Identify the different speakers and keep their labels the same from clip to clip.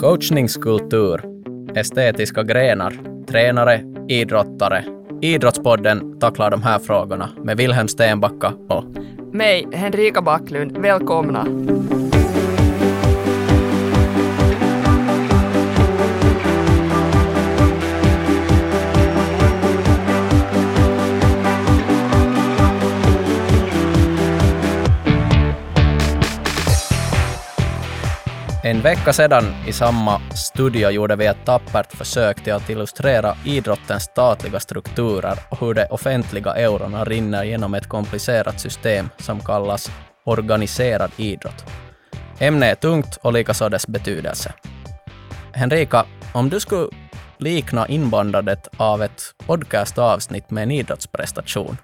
Speaker 1: Coachningskultur, estetiska grenar, tränare, idrottare. Idrottspodden tacklar de här frågorna med Wilhelm Stenbacka och
Speaker 2: mig, Henrika Backlund. Välkomna!
Speaker 1: En vecka sedan i samma studio gjorde vi ett tappert försök till att illustrera idrottens statliga strukturer och hur de offentliga eurona rinner genom ett komplicerat system som kallas organiserad idrott. Ämnet är tungt och likaså dess betydelse. Henrika, om du skulle likna inbandandet av ett podcastavsnitt med en idrottsprestation,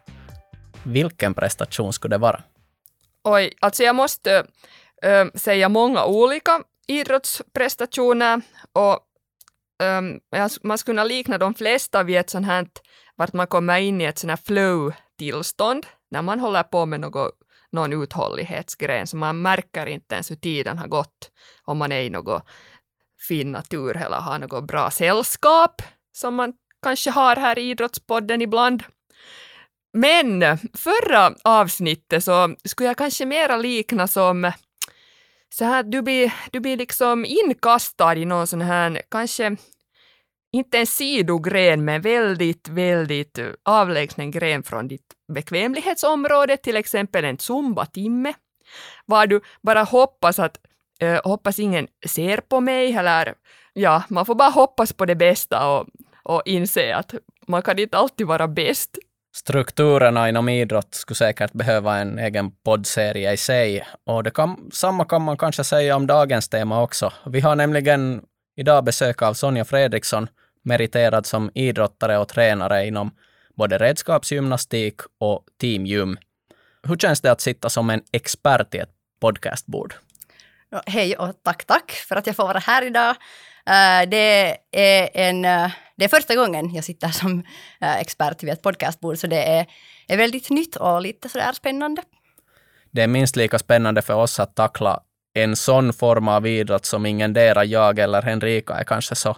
Speaker 1: vilken prestation skulle det vara?
Speaker 2: Oj, alltså jag måste äh, säga många olika idrottsprestationer och um, man skulle kunna likna de flesta vid ett sånt här, vart man kommer in i ett sånt här flow-tillstånd när man håller på med något, någon uthållighetsgren, så man märker inte ens hur tiden har gått om man är i något fin natur eller har något bra sällskap som man kanske har här i Idrottspodden ibland. Men förra avsnittet så skulle jag kanske mera likna som så här, du blir, du blir liksom inkastad i någon sån här, kanske inte en sidogren, men väldigt, väldigt eh, avlägsen gren från ditt bekvämlighetsområde, till exempel en zumbatimme. var du bara hoppas att eh, hoppas ingen ser på mig, eller ja, man får bara hoppas på det bästa och, och inse att man kan inte alltid vara bäst
Speaker 1: strukturerna inom idrott skulle säkert behöva en egen poddserie i sig. Och det kan, samma kan man kanske säga om dagens tema också. Vi har nämligen idag besök av Sonja Fredriksson, meriterad som idrottare och tränare inom både redskapsgymnastik och teamgym. Hur känns det att sitta som en expert i ett podcastbord?
Speaker 3: Hej och tack, tack för att jag får vara här idag. Eh, det är en eh, det är första gången jag sitter som eh, expert vid ett podcastbord, så det är, är väldigt nytt och lite sådär spännande.
Speaker 1: Det är minst lika spännande för oss att tackla en sån form av idrott som ingendera jag eller Henrika är kanske så,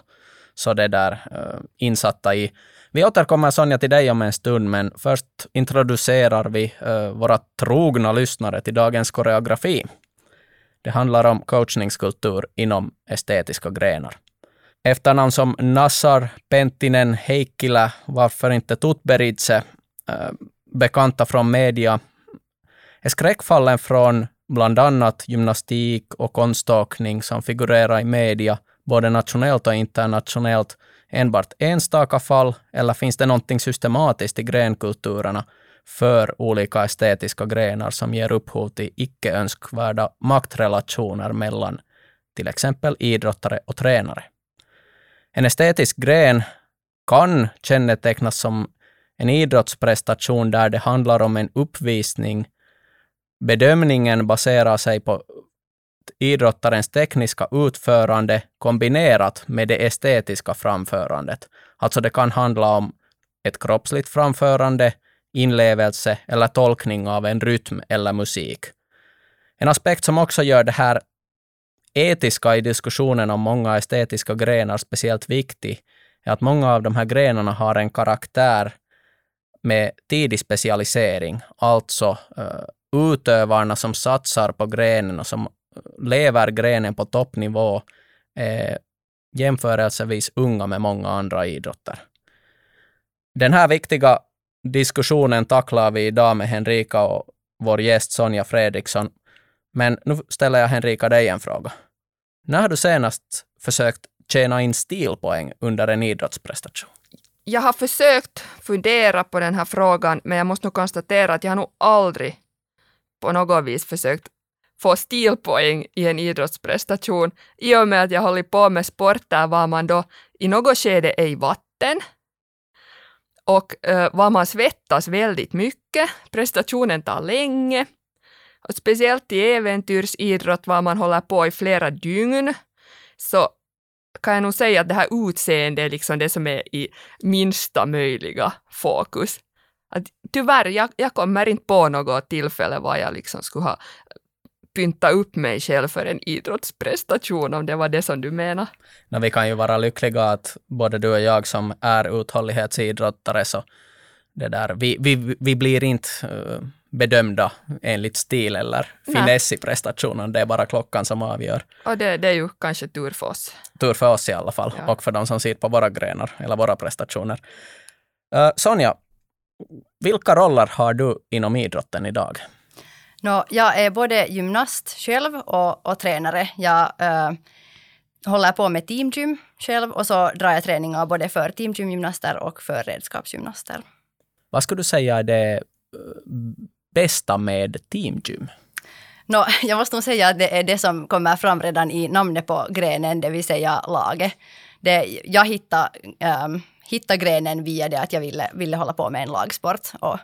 Speaker 1: så det där uh, insatta i. Vi återkommer Sonja till dig om en stund, men först introducerar vi uh, våra trogna lyssnare till dagens koreografi. Det handlar om coachningskultur inom estetiska grenar. Efternamn som Nassar, Penttinen, Heikkilä, varför inte Tutberidze, eh, bekanta från media, är skräckfallen från bland annat gymnastik och konståkning som figurerar i media, både nationellt och internationellt, enbart enstaka fall, eller finns det någonting systematiskt i grenkulturerna för olika estetiska grenar som ger upphov till icke önskvärda maktrelationer mellan till exempel idrottare och tränare? En estetisk gren kan kännetecknas som en idrottsprestation där det handlar om en uppvisning. Bedömningen baserar sig på idrottarens tekniska utförande kombinerat med det estetiska framförandet. Alltså det kan handla om ett kroppsligt framförande, inlevelse eller tolkning av en rytm eller musik. En aspekt som också gör det här etiska i diskussionen om många estetiska grenar speciellt viktig är att många av de här grenarna har en karaktär med tidig specialisering, alltså uh, utövarna som satsar på grenen och som eh, lever grenen på toppnivå är jämförelsevis unga med många andra idrotter. Den här viktiga diskussionen tacklar vi idag med Henrika och vår gäst Sonja Fredriksson. Men nu ställer jag Henrika dig en fråga. När har du senast försökt tjäna in stilpoäng under en idrottsprestation?
Speaker 2: Jag har försökt fundera på den här frågan, men jag måste nog konstatera att jag har nog aldrig på något vis försökt få stilpoäng i en idrottsprestation i och med att jag håller på med sporter var man då i något skede är i vatten och eh, var man svettas väldigt mycket. Prestationen tar länge och speciellt i äventyrsidrott var man håller på i flera dygn, så kan jag nog säga att det här utseendet är liksom det som är i minsta möjliga fokus. Att tyvärr, jag, jag kommer inte på något tillfälle var jag liksom skulle ha pynta upp mig själv för en idrottsprestation, om det var det som du menar.
Speaker 1: No, vi kan ju vara lyckliga att både du och jag som är uthållighetsidrottare, så det där, vi, vi, vi blir inte uh, bedömda enligt stil eller finess i prestationen. Det är bara klockan som avgör.
Speaker 2: Och det, det är ju kanske tur för oss.
Speaker 1: Tur för oss i alla fall,
Speaker 2: Ja.
Speaker 1: och för de som sitter på våra grenar eller våra prestationer. Uh, Sonja, vilka roller har du inom idrotten idag?
Speaker 3: Nå, jag är både gymnast själv och, och tränare. Jag eh, håller på med teamgym själv och så drar jag träningar både för teamgymgymnaster och för redskapsgymnaster.
Speaker 1: Vad skulle du säga är det eh, bästa med teamgym?
Speaker 3: Nå, jag måste nog säga att det är det som kommer fram redan i namnet på grenen, det vill säga laget. Det, jag hittade, um, hittade grenen via det att jag ville, ville hålla på med en lagsport. Och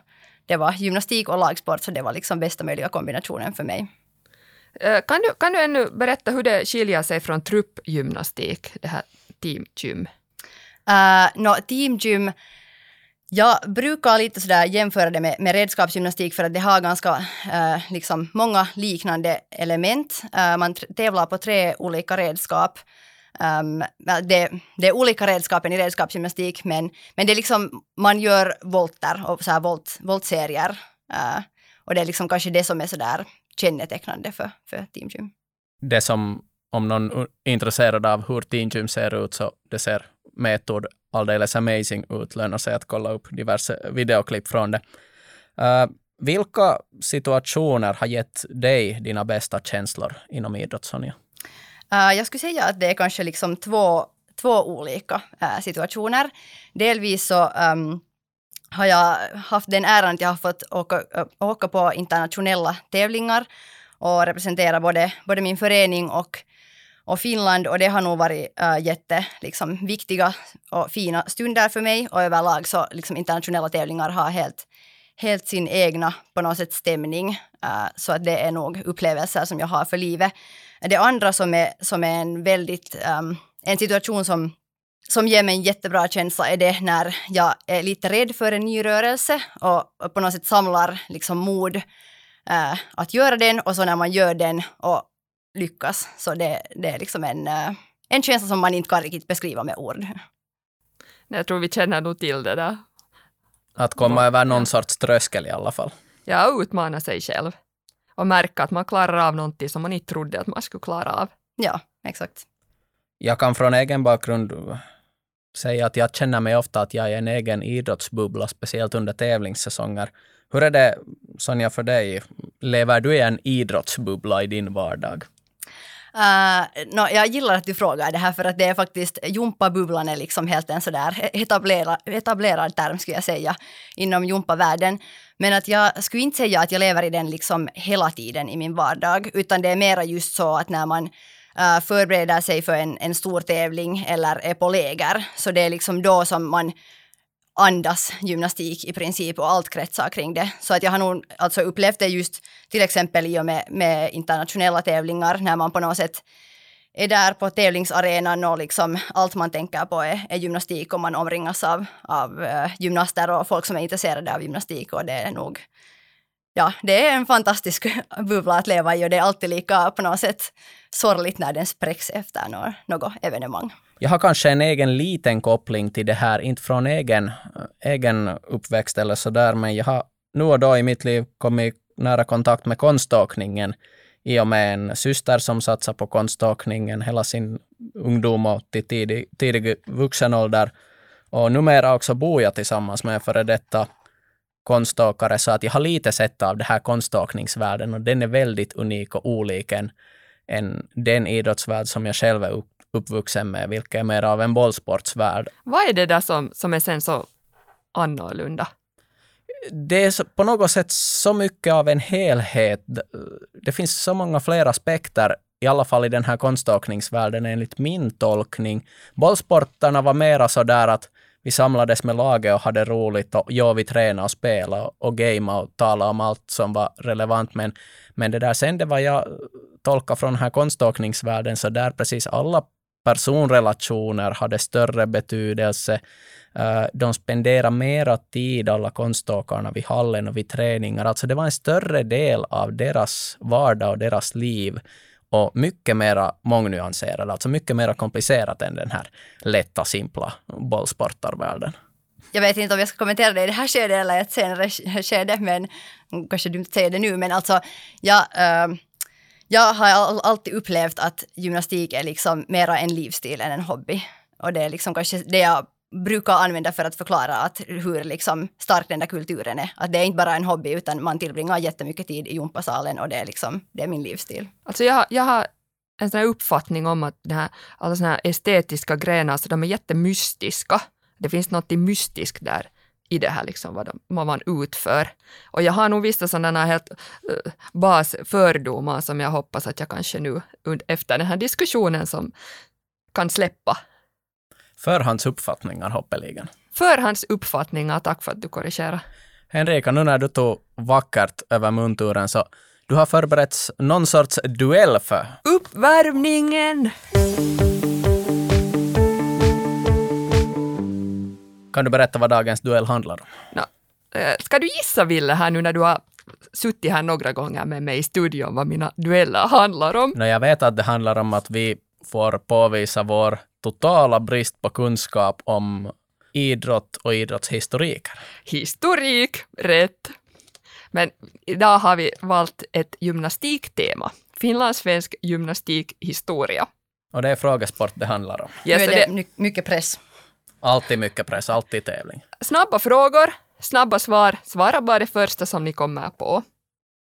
Speaker 3: det var gymnastik och lagsport, så det var liksom bästa möjliga kombinationen för mig.
Speaker 2: Eh, Kan du, kan du ännu berätta hur det skiljer sig från truppgymnastik, det här teamgym?
Speaker 3: Uh, nå, teamgym, jag brukar lite sådär jämföra det med, med redskapsgymnastik för att det har ganska eh, liksom många liknande element. Eh, man tävlar på tre olika redskap. Um, det, det är olika redskapen i redskapsgymnastik men, men det är liksom, man gör volter och så här volt, voltserier. Eh, och det är liksom kanske det som är sådär kännetecknande för, för teamgym.
Speaker 1: Det som, om någon är intresserad av hur teamgym ser ut, så det ser metod alldeles amazing ut. Lönar sig att kolla upp diverse videoklipp från det. Uh, vilka situationer har gett dig dina bästa känslor inom idrott, Sonja?
Speaker 3: Uh, jag skulle säga att det är kanske liksom två, två olika uh, situationer. Delvis så um, har jag haft den äran att jag har fått åka, åka på internationella tävlingar och representera både, både min förening och, och Finland och det har nog varit äh, jätteviktiga liksom, viktiga och fina stunder för mig och överlag så liksom, internationella tävlingar har helt, helt sin egna på något sätt stämning. Äh, så att det är nog upplevelser som jag har för livet. Det andra som är, som är en väldigt, ähm, en situation som, som ger mig en jättebra känsla är det när jag är lite rädd för en ny rörelse och, på något sätt samlar liksom mod äh, att göra den och så när man gör den och lyckas. Så det, det är liksom en, uh, en känsla som man inte kan riktigt beskriva med ord.
Speaker 2: Jag tror vi känner nog till det där.
Speaker 1: Att komma
Speaker 2: Ja.
Speaker 1: över någon sorts tröskel i alla fall.
Speaker 2: Ja, utmana sig själv. Och märka att man klarar av någonting som man inte trodde att man skulle klara av.
Speaker 3: Ja, exakt.
Speaker 1: Jag kan från egen bakgrund säga att jag känner mig ofta att jag är en egen idrottsbubbla, speciellt under tävlingssäsonger. Hur är det, Sonja, för dig? Lever du i en idrottsbubbla i din vardag?
Speaker 3: Eh, uh, no, jag gillar att du frågar det här för att det är faktiskt, jumpabubblan är liksom helt en sådär etablerad, etablerad term skulle jag säga inom jumpavärlden. Men att jag skulle inte säga att jag lever i den liksom hela tiden i min vardag, utan det är mera just så att när man uh, förbereder sig för en, en stor tävling eller är på läger, så det är liksom då som man andas gymnastik i princip och allt kretsar kring det. Så att jag har nog alltså upplevt det just till exempel i och med, med internationella tävlingar när man på något sätt är där på tävlingsarenan och liksom allt man tänker på är, är gymnastik och man omringas av, av uh, gymnaster och folk som är intresserade av gymnastik och det är nog Ja, det är en fantastisk bubbla att leva i och det är alltid lika på något sätt sorgligt när den spräcks efter något, något evenemang.
Speaker 1: Jag har kanske en egen liten koppling till det här, inte från egen, egen uppväxt eller sådär, men jag har nu och då i mitt liv kommit nära kontakt med konståkningen i och med en syster som satsar på konståkningen hela sin ungdom och till tidig, tidig vuxen ålder. Och numera också bor jag tillsammans med en före detta konståkare, så att jag har lite sett av det här konståkningsvärlden och den är väldigt unik och olik än, än den idrottsvärld som jag själv är upp, uppvuxen med, vilket är mer av en bollsportsvärld.
Speaker 2: Vad är det där som, som är sen så annorlunda?
Speaker 1: Det är så, på något sätt så mycket av en helhet. Det finns så många fler aspekter, i alla fall i den här konståkningsvärlden enligt min tolkning. Bollsportarna var mera så där att vi samlades med laget och hade roligt och ja, vi tränade och spelade och gamea och talade om allt som var relevant. Men, men det där sen, det var jag tolkar från den här konståkningsvärlden, så där precis alla personrelationer hade större betydelse. Eh, de spenderade mera tid, alla konståkarna, vid hallen och vid träningar. Alltså det var en större del av deras vardag och deras liv och mycket mera mångnyanserad, alltså mycket mera komplicerat än den här lätta, simpla bollsportarvärlden.
Speaker 3: Jag vet inte om jag ska kommentera det i det här skedet eller ett senare skede, men kanske dumt att säga det nu, men alltså jag, äh, eh, jag har alltid upplevt att gymnastik är liksom mera en livsstil än en hobby. Och det är liksom kanske det jag brukar använda för att förklara att hur liksom stark den där kulturen är. Att det är inte bara en hobby utan man tillbringar jättemycket tid i gympasalen och det är, liksom, det är min livsstil.
Speaker 2: Alltså jag, jag har en sån här uppfattning om att den här, alla såna här estetiska grenar, så de är jättemystiska. Det finns något mystiskt där i det här, liksom, vad, de, vad man utför. Och jag har nog vissa sådana helt uh, basfördomar som jag hoppas att jag kanske nu efter den här diskussionen som kan släppa
Speaker 1: Förhandsuppfattningar hoppeligen.
Speaker 2: Förhandsuppfattningar, tack för att du korrigerar.
Speaker 1: Henrika, nu när du tog vackert över munturen så du har förberett någon sorts duell för...
Speaker 2: Uppvärmningen!
Speaker 1: Kan du berätta vad dagens duell handlar om?
Speaker 2: No, eh, ska du gissa, Ville, här nu när du har suttit här några gånger med mig i studion vad mina dueller handlar om?
Speaker 1: No, jag vet att det handlar om att vi får påvisa vår totala brist på kunskap om idrott och idrottshistoriker.
Speaker 2: Historik, rätt. Men idag har vi valt ett gymnastiktema. Finlandssvensk gymnastikhistoria.
Speaker 1: Och det är frågesport det handlar om.
Speaker 3: Yes, nu är det, det mycket press.
Speaker 1: Alltid mycket press, alltid tävling.
Speaker 2: Snabba frågor, snabba svar. Svara bara det första som ni kommer på.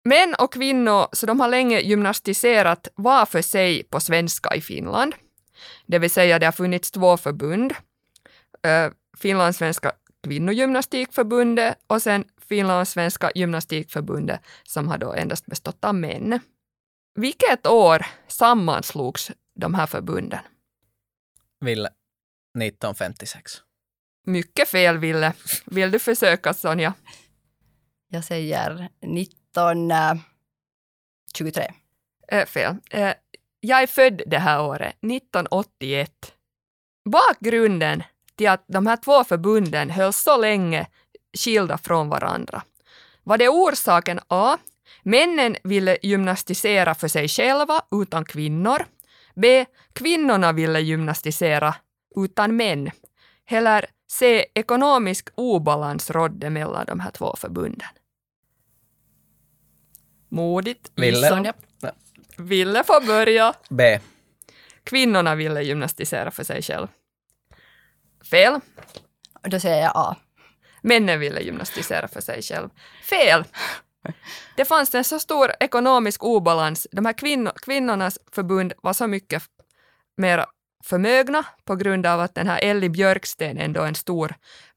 Speaker 2: Män och kvinnor, så de har länge gymnastiserat var för sig på svenska i Finland. Det vill säga det har funnits två förbund. Finlandssvenska kvinnogymnastikförbundet och sen Finlandssvenska gymnastikförbundet som har då endast bestått av män. Vilket år sammanslogs de här förbunden?
Speaker 1: Ville, 1956.
Speaker 2: Mycket fel, Ville. Vill du försöka, Sonja?
Speaker 3: Jag säger 1923.
Speaker 2: Äh, fel. Äh, jag är född det här året, 1981. Bakgrunden till att de här två förbunden höll så länge skilda från varandra var det orsaken A. Männen ville gymnastisera för sig själva utan kvinnor. B. Kvinnorna ville gymnastisera utan män. Eller C. Ekonomisk obalans rådde mellan de här två förbunden. Modigt.
Speaker 1: Ville.
Speaker 2: Ville få börja.
Speaker 1: B.
Speaker 2: Kvinnorna ville gymnastisera för sig själv. Fel.
Speaker 3: Då säger jag A.
Speaker 2: Männen ville gymnastisera för sig själv. Fel. Det fanns en så stor ekonomisk obalans. De här kvinno, kvinnornas förbund var så mycket mer förmögna på grund av att den här Elli Björksten ändå är en stor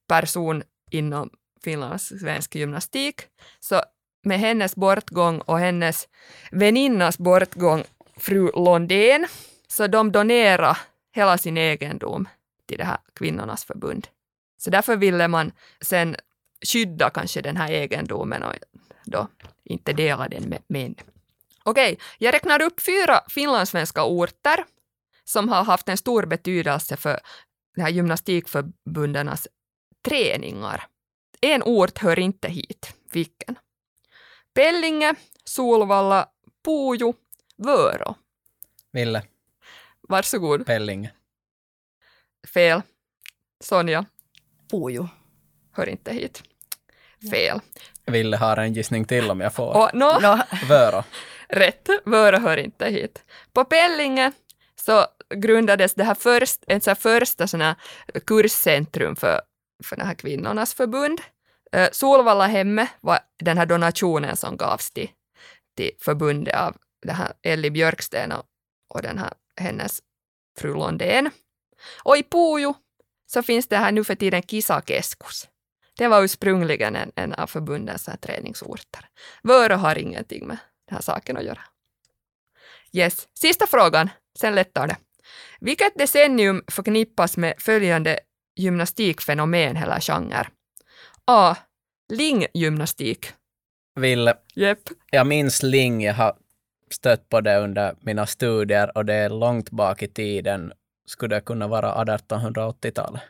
Speaker 2: person inom Finlands svensk gymnastik. Så med hennes bortgång och hennes väninnas bortgång, fru Londén, så de donerade hela sin egendom till det här kvinnornas förbund. Så därför ville man sen skydda kanske den här egendomen och då inte dela den med män. Okej, jag räknar upp fyra finlandssvenska orter som har haft en stor betydelse för de här gymnastikförbundens träningar. En ort hör inte hit. Vilken? Pellinge, Solvalla, Puju, Vörå.
Speaker 1: Ville.
Speaker 2: Varsågod.
Speaker 1: Pellinge.
Speaker 2: Fel. Sonja.
Speaker 3: Puju.
Speaker 2: Hör inte hit. Fel.
Speaker 1: Ville har en gissning till om jag får.
Speaker 2: Och, no,
Speaker 3: no.
Speaker 1: Vörå.
Speaker 2: Rätt. Vörå hör inte hit. På Pellinge så grundades det här först, ett så här första såna kurscentrum för, för de här kvinnornas förbund. Eh, Solvallahemmet var den här donationen som gavs till, till förbundet av den här Elli Björksten och, och den här, hennes fru Londén. Och i Pujo så finns det här nu för tiden Kisakeskus. Det var ursprungligen en, en av förbundens här träningsorter. Vörö har ingenting med den här saken att göra. Yes. Sista frågan, sen lättar det. Vilket decennium förknippas med följande gymnastikfenomen eller genre? A. Linggymnastik.
Speaker 1: Ville.
Speaker 2: Yep.
Speaker 1: Jag minns ling, jag har stött på det under mina studier och det är långt bak i tiden. skulle det kunna vara 1880-talet.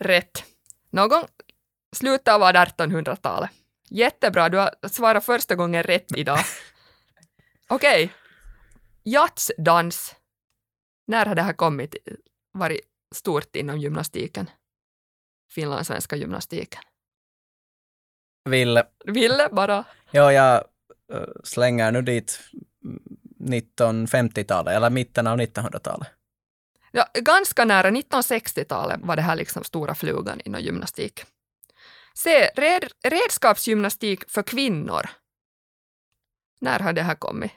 Speaker 2: Rätt. Någon slutet av 1800-talet. Jättebra, du har svarat första gången rätt idag. Okej. Okay. Jazzdans. När har det här kommit, varit stort inom gymnastiken? Finlandssvenska gymnastiken.
Speaker 1: Ville.
Speaker 2: Ville bara.
Speaker 1: Ja, jag slänger nu dit 1950-talet eller mitten av 1900-talet.
Speaker 2: Ja, ganska nära 1960-talet var det här liksom stora flugan inom gymnastik. Se, red, redskapsgymnastik för kvinnor. När har det här kommit?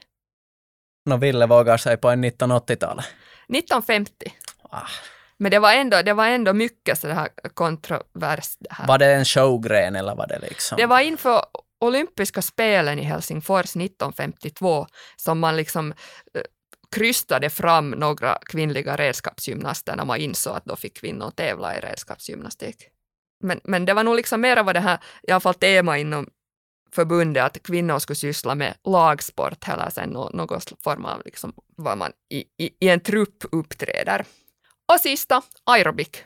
Speaker 1: Nå, Ville vågar sig på en 1980-talet.
Speaker 2: 1950.
Speaker 1: Ah.
Speaker 2: Men det var ändå, det var ändå mycket så här kontrovers. Det här.
Speaker 1: Var det en showgren eller var det liksom?
Speaker 2: Det var inför olympiska spelen i Helsingfors 1952 som man liksom uh, krystade fram några kvinnliga redskapsgymnaster när man insåg att då fick kvinnor tävla i redskapsgymnastik. Men, men det var nog liksom mera vad det här, i alla fall tema inom förbundet, att kvinnor skulle syssla med lagsport eller sen någon form av liksom vad man i, i, i en trupp uppträder. Och sista, aerobik.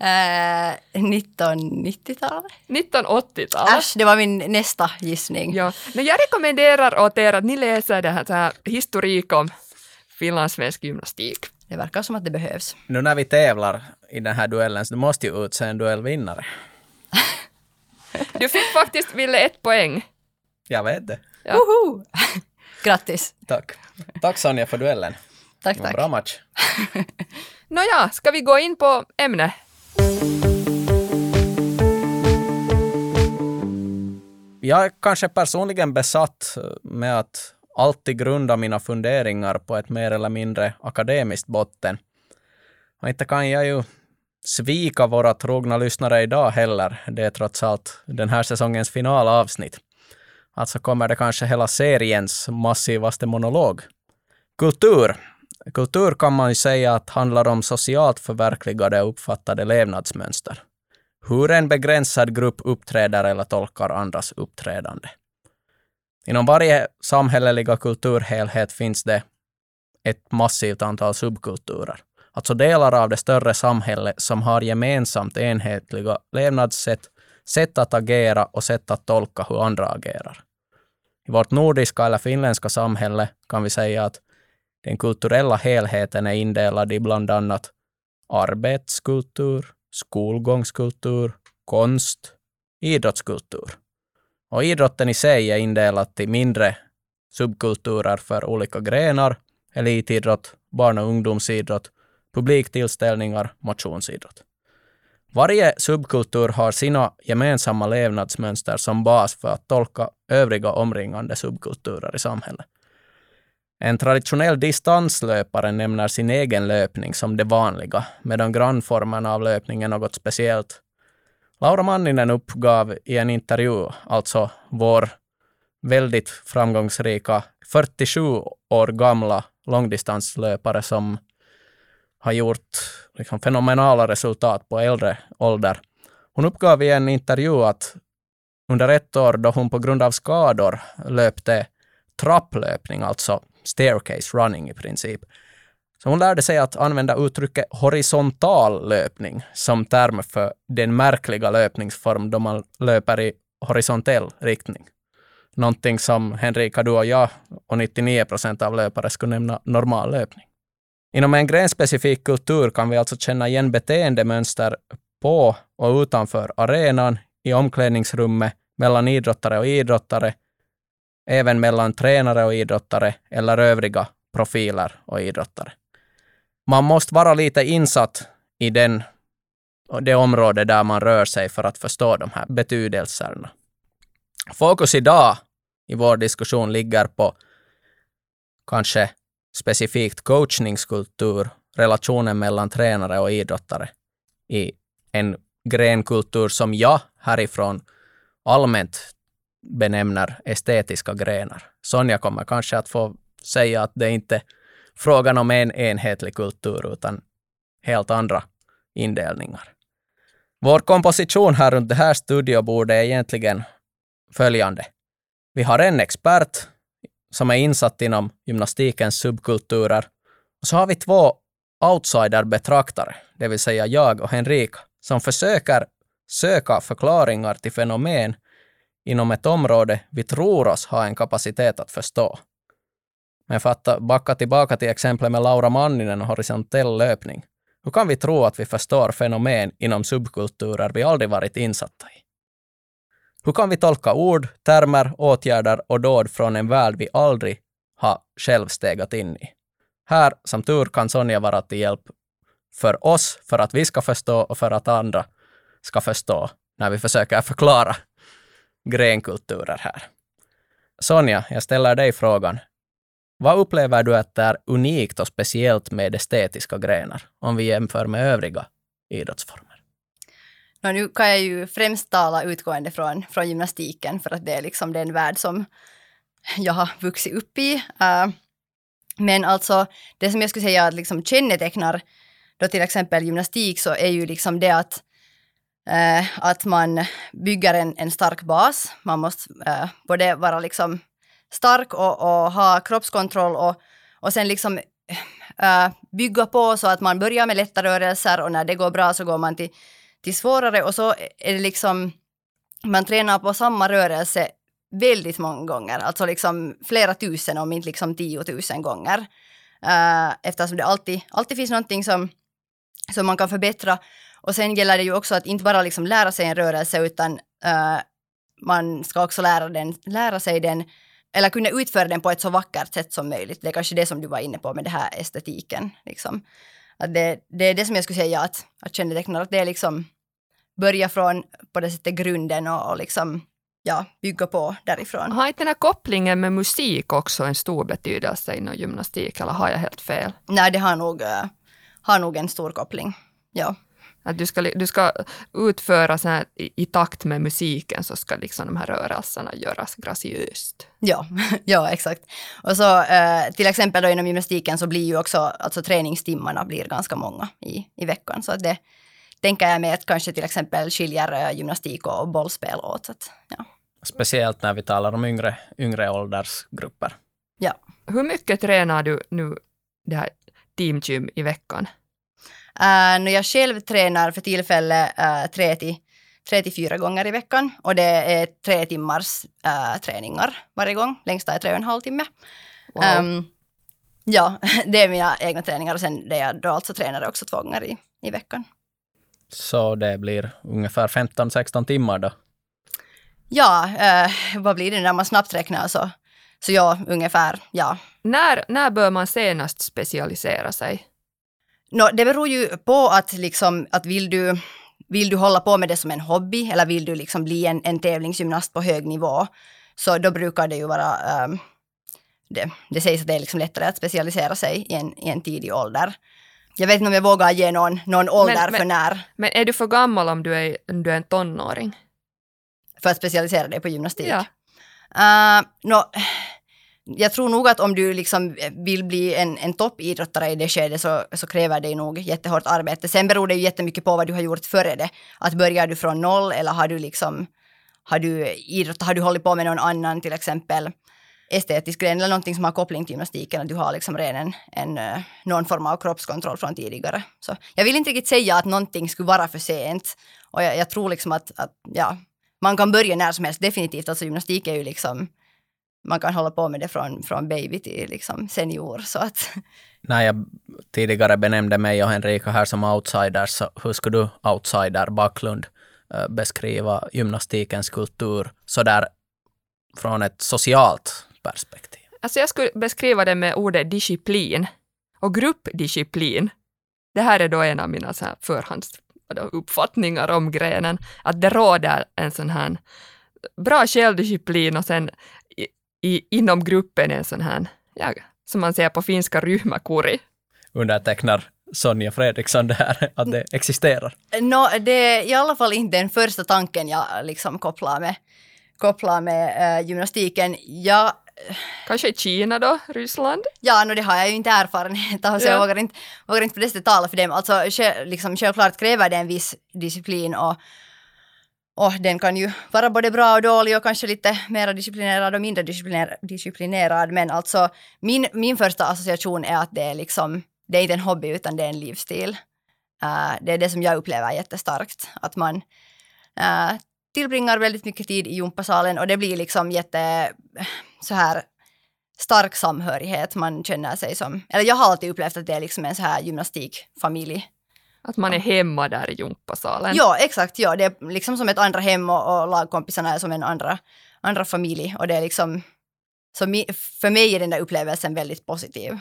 Speaker 3: Uh, 1990-talet?
Speaker 2: 1980-talet.
Speaker 3: Äsch, det var min nästa gissning.
Speaker 2: Ja. Men jag rekommenderar åt er att ni läser det här, så här historik om finlandssvensk gymnastik.
Speaker 3: Det verkar som att det behövs.
Speaker 1: Nu när vi tävlar i den här duellen så du måste ju utse en duellvinnare.
Speaker 2: du fick faktiskt, Ville, ett poäng.
Speaker 1: Jag vet det.
Speaker 3: Ja. Woho! Grattis.
Speaker 1: Tack. Tack Sonja för duellen.
Speaker 3: Tack, tack.
Speaker 1: Bra match.
Speaker 2: Nåja, ska vi gå in på ämnet?
Speaker 1: Jag är kanske personligen besatt med att alltid grunda mina funderingar på ett mer eller mindre akademiskt botten. Och inte kan jag ju svika våra trogna lyssnare idag heller. Det är trots allt den här säsongens finalavsnitt. Alltså kommer det kanske hela seriens massivaste monolog. Kultur. Kultur kan man ju säga att handlar om socialt förverkligade och uppfattade levnadsmönster. Hur en begränsad grupp uppträder eller tolkar andras uppträdande. Inom varje samhälleliga kulturhelhet finns det ett massivt antal subkulturer. Alltså delar av det större samhället som har gemensamt enhetliga levnadssätt, sätt att agera och sätt att tolka hur andra agerar. I vårt nordiska eller finländska samhälle kan vi säga att den kulturella helheten är indelad i bland annat arbetskultur, skolgångskultur, konst, idrottskultur. Och idrotten i sig är indelad i mindre subkulturer för olika grenar, elitidrott, barn och ungdomsidrott, publiktillställningar, motionsidrott. Varje subkultur har sina gemensamma levnadsmönster som bas för att tolka övriga omringande subkulturer i samhället. En traditionell distanslöpare nämner sin egen löpning som det vanliga, medan grannformerna av löpning är något speciellt. Laura Manninen uppgav i en intervju, alltså vår väldigt framgångsrika 47 år gamla långdistanslöpare som har gjort liksom fenomenala resultat på äldre ålder. Hon uppgav i en intervju att under ett år då hon på grund av skador löpte trapplöpning, alltså staircase running i princip. Så hon lärde sig att använda uttrycket horisontal löpning som term för den märkliga löpningsform då man löper i horisontell riktning. Någonting som Henrika, du och jag och 99 procent av löpare skulle nämna normal löpning. Inom en grenspecifik kultur kan vi alltså känna igen beteendemönster på och utanför arenan, i omklädningsrummet, mellan idrottare och idrottare, även mellan tränare och idrottare eller övriga profiler och idrottare. Man måste vara lite insatt i den, det område där man rör sig för att förstå de här betydelserna. Fokus idag i vår diskussion ligger på kanske specifikt coachningskultur, relationen mellan tränare och idrottare i en grenkultur som jag härifrån allmänt benämner estetiska grenar. Sonja kommer kanske att få säga att det inte är frågan om en enhetlig kultur, utan helt andra indelningar. Vår komposition här runt det här studiobordet är egentligen följande. Vi har en expert som är insatt inom gymnastikens subkulturer. Och så har vi två outsiderbetraktare, det vill säga jag och Henrika, som försöker söka förklaringar till fenomen inom ett område vi tror oss ha en kapacitet att förstå. Men för att backa tillbaka till exemplet med Laura Manninen och horisontell löpning. Hur kan vi tro att vi förstår fenomen inom subkulturer vi aldrig varit insatta i? Hur kan vi tolka ord, termer, åtgärder och dåd från en värld vi aldrig har själv stegat in i? Här, som tur, kan Sonja vara till hjälp för oss, för att vi ska förstå och för att andra ska förstå när vi försöker förklara grenkulturer här. Sonja, jag ställer dig frågan. Vad upplever du att är unikt och speciellt med estetiska grenar om vi jämför med övriga idrottsformer?
Speaker 3: Och nu kan jag ju främst tala utgående från, från gymnastiken för att det är liksom den värld som jag har vuxit upp i. Uh, men alltså det som jag skulle säga att liksom kännetecknar då till exempel gymnastik så är ju liksom det att Uh, att man bygger en, en stark bas. Man måste uh, både vara liksom stark och, och, ha kroppskontroll och, och sen liksom uh, bygga på så att man börjar med lätta rörelser och när det går bra så går man till, till svårare och så är det liksom man tränar på samma rörelse väldigt många gånger, alltså liksom flera tusen om inte liksom tiotusen gånger. Uh, eftersom det alltid, alltid finns någonting som, som man kan förbättra. Och sen gäller det ju också att inte bara liksom lära sig en rörelse utan uh, man ska också lära, den, lära sig den eller kunna utföra den på ett så vackert sätt som möjligt. Det är kanske det som du var inne på med den här estetiken. Liksom. Att det, det är det som jag skulle säga att, att kännetecknar, att det är liksom börja från på det sättet grunden och, och liksom ja, bygga på därifrån.
Speaker 2: Har inte den här kopplingen med musik också en stor betydelse inom gymnastik, eller har jag helt fel?
Speaker 3: Nej, det har nog, uh, har nog en stor koppling. Ja.
Speaker 2: Att du ska, du ska utföra så här, i, i, takt med musiken så ska liksom de här rörelserna göras graciöst.
Speaker 3: Ja, ja exakt. Och så eh, till exempel då inom gymnastiken så blir ju också, alltså träningstimmarna blir ganska många i, i veckan. Så att det tänker jag mig att kanske till exempel skiljer eh, gymnastik och bollspel åt. Att, ja.
Speaker 1: Speciellt när vi talar om yngre, yngre åldersgrupper.
Speaker 3: Ja.
Speaker 2: Hur mycket tränar du nu det här teamgym i veckan?
Speaker 3: Uh, när jag själv tränar för tillfället uh, tre, till, tre till fyra gånger i veckan och det är tre timmars uh, träningar varje gång. Längsta är tre och en halv timme. Wow. Um, ja, det är mina egna träningar och sen det är jag då alltså tränare också två gånger i, i veckan.
Speaker 1: Så det blir ungefär 15-16 timmar då?
Speaker 3: Ja, eh, vad blir det när man snabbt räknar så, så ja, ungefär, ja.
Speaker 2: När, när bör man senast specialisera sig?
Speaker 3: No, det beror ju på att, liksom, att vill, du, vill du hålla på med det som en hobby eller vill du liksom bli en, en tävlingsgymnast på hög nivå, så då brukar det ju vara um, det, det sägs att det är liksom lättare att specialisera sig i en, i en tidig ålder. Jag vet inte om jag vågar ge någon, någon ålder men, men, för när.
Speaker 2: Men är du för gammal om du är, om du är en tonåring?
Speaker 3: För att specialisera dig på gymnastik?
Speaker 2: Ja.
Speaker 3: Uh, no, jag tror nog att om du liksom vill bli en, en toppidrottare i det skedet så, så kräver det nog jättehårt arbete. Sen beror det ju jättemycket på vad du har gjort före det. Att börjar du från noll eller har du liksom har du idrott, har du hållit på med någon annan till exempel estetisk gren eller någonting som har koppling till gymnastiken, att du har liksom redan en, en, eh, någon form av kroppskontroll från tidigare. Så jag vill inte riktigt säga att någonting skulle vara för sent. Och jag, jag tror liksom att, att, ja, man kan börja när som helst, definitivt. Alltså gymnastik är ju liksom, man kan hålla på med det från, från baby till liksom senior. Så att.
Speaker 1: När jag tidigare benämnde mig och Henrika här som outsiders, så hur skulle du, outsider Backlund, eh, beskriva gymnastikens kultur sådär från ett socialt perspektiv?
Speaker 2: Alltså jag skulle beskriva det med ordet disciplin och gruppdisciplin. Det här är då en av mina så här förhandsuppfattningar om grenen, att det råder en sån här bra självdisciplin och sen i, i, inom gruppen en sån här, ja, som man säger på finska, ryhmäkuri.
Speaker 1: Undertecknar Sonja Fredriksson det här, att det existerar?
Speaker 3: No, det är i alla fall inte den första tanken jag liksom kopplar med, kopplar med äh, gymnastiken. Jag
Speaker 2: Kanske i Kina då, Ryssland?
Speaker 3: Ja, no, det har jag ju inte erfarenhet av så ja. jag vågar inte, vågar inte på det sättet tala för dem. Alltså liksom, självklart kräver det en viss disciplin och, och den kan ju vara både bra och dålig och kanske lite mer disciplinerad och mindre discipliner, disciplinerad. Men alltså min, min första association är att det är liksom det är inte en hobby utan det är en livsstil. Uh, det är det som jag upplever jättestarkt, att man uh, tillbringar väldigt mycket tid i gympasalen och det blir liksom jätte så här stark samhörighet. Man känner sig som, eller jag har alltid upplevt att det är liksom en så här gymnastikfamilj.
Speaker 2: Att man är hemma där i gympasalen.
Speaker 3: Ja, exakt. Ja, det är liksom som ett andra hem och, och lagkompisarna är som en andra, andra familj. Och det är liksom, så för mig är den där upplevelsen väldigt positiv.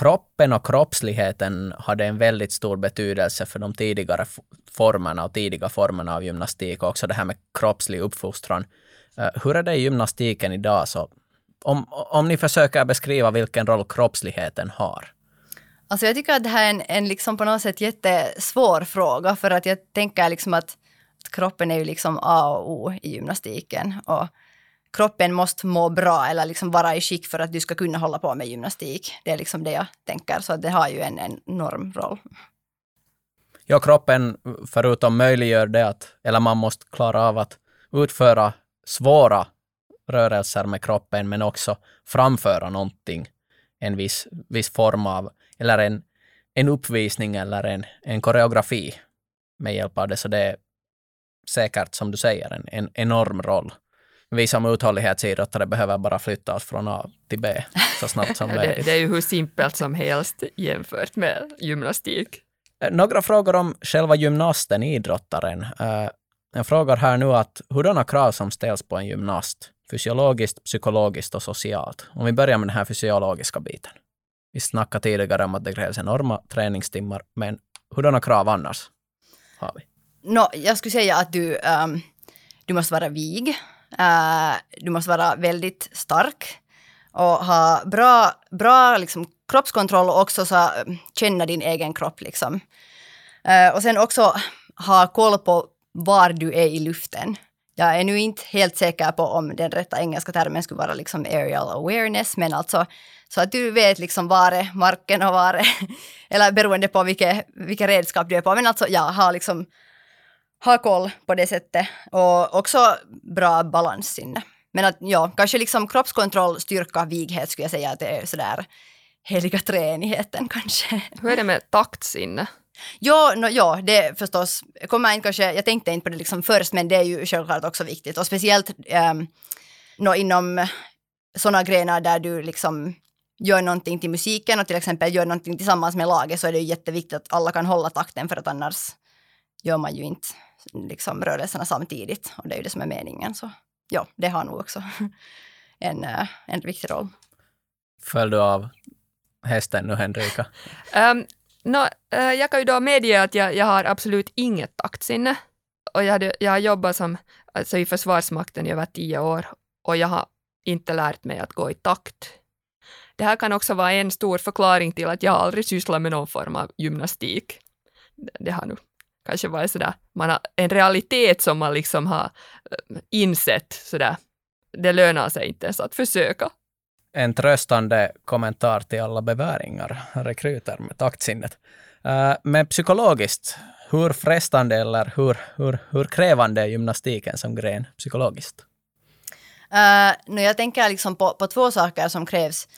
Speaker 1: Kroppen och kroppsligheten hade en väldigt stor betydelse för de tidigare formerna och tidiga formerna av gymnastik och också det här med kroppslig uppfostran. Eh, hur är det i gymnastiken idag? Så om, om ni försöker beskriva vilken roll kroppsligheten har.
Speaker 3: Alltså jag tycker att det här är en, en liksom på något sätt jättesvår fråga för att jag tänker liksom att, att kroppen är ju liksom A och O i gymnastiken och kroppen måste må bra eller liksom vara i skick för att du ska kunna hålla på med gymnastik. Det är liksom det jag tänker, så det har ju en enorm roll.
Speaker 1: Ja, kroppen förutom möjliggör det att, eller man måste klara av att utföra svåra rörelser med kroppen, men också framföra någonting, en viss, viss form av, eller en, en uppvisning eller en, en koreografi med hjälp av det. Så det är säkert, som du säger, en, en enorm roll. Vi som uthållighetsidrottare behöver bara flytta oss från A till B så snabbt som möjligt.
Speaker 2: det, det är ju hur simpelt som helst jämfört med gymnastik.
Speaker 1: Eh, några frågor om själva gymnasten, idrottaren. Eh, jag frågar här nu att hurdana krav som ställs på en gymnast? Fysiologiskt, psykologiskt och socialt. Om vi börjar med den här fysiologiska biten. Vi snackade tidigare om att det krävs enorma träningstimmar, men hurdana krav annars har vi?
Speaker 3: No, jag skulle säga att du, um, du måste vara vig. Uh, du måste vara väldigt stark och ha bra, bra liksom, kroppskontroll och också så, eh, känna din egen kropp. Liksom. Uh, och sen också ha koll på var du är i luften. Jag är nu inte helt säker på om den rätta engelska termen skulle vara liksom aerial awareness, men alltså så att du vet liksom var är marken och var är, eller beroende på vilket, vilket redskap du är på, men alltså ja, ha liksom ha koll på det sättet och också bra balanssinne. Men att ja, kanske liksom kroppskontroll, styrka, vighet skulle jag säga att det är sådär heliga treenigheten kanske.
Speaker 2: Hur är det med taktsinne?
Speaker 3: Ja, no, ja, det förstås kommer inte kanske, jag tänkte inte på det liksom först, men det är ju självklart också viktigt och speciellt um, no, inom sådana grenar där du liksom gör någonting till musiken och till exempel gör någonting tillsammans med laget så är det ju jätteviktigt att alla kan hålla takten för att annars gör man ju inte liksom rörelserna samtidigt och det är ju det som är meningen. Så ja, det har nog också en, uh, en viktig roll.
Speaker 1: Föll du av hästen nu, Henrika?
Speaker 2: Um, No, äh, jag kan ju då medge att jag, jag har absolut inget taktsinne. Och jag, hade, jag har jobbat som, alltså i Försvarsmakten i över tio år och jag har inte lärt mig att gå i takt. Det här kan också vara en stor förklaring till att jag aldrig sysslat med någon form av gymnastik. Det har nu kanske varit sådär, man har en realitet som man liksom har äh, insett sådär. Det lönar sig inte ens att försöka
Speaker 1: en tröstande kommentar till alla beväringar, rekryter med taktsinnet. Uh, men psykologiskt, hur frestande eller hur, hur, hur krävande är gymnastiken som gren psykologiskt?
Speaker 3: Uh, nu jag tänker liksom på, på två saker som krävs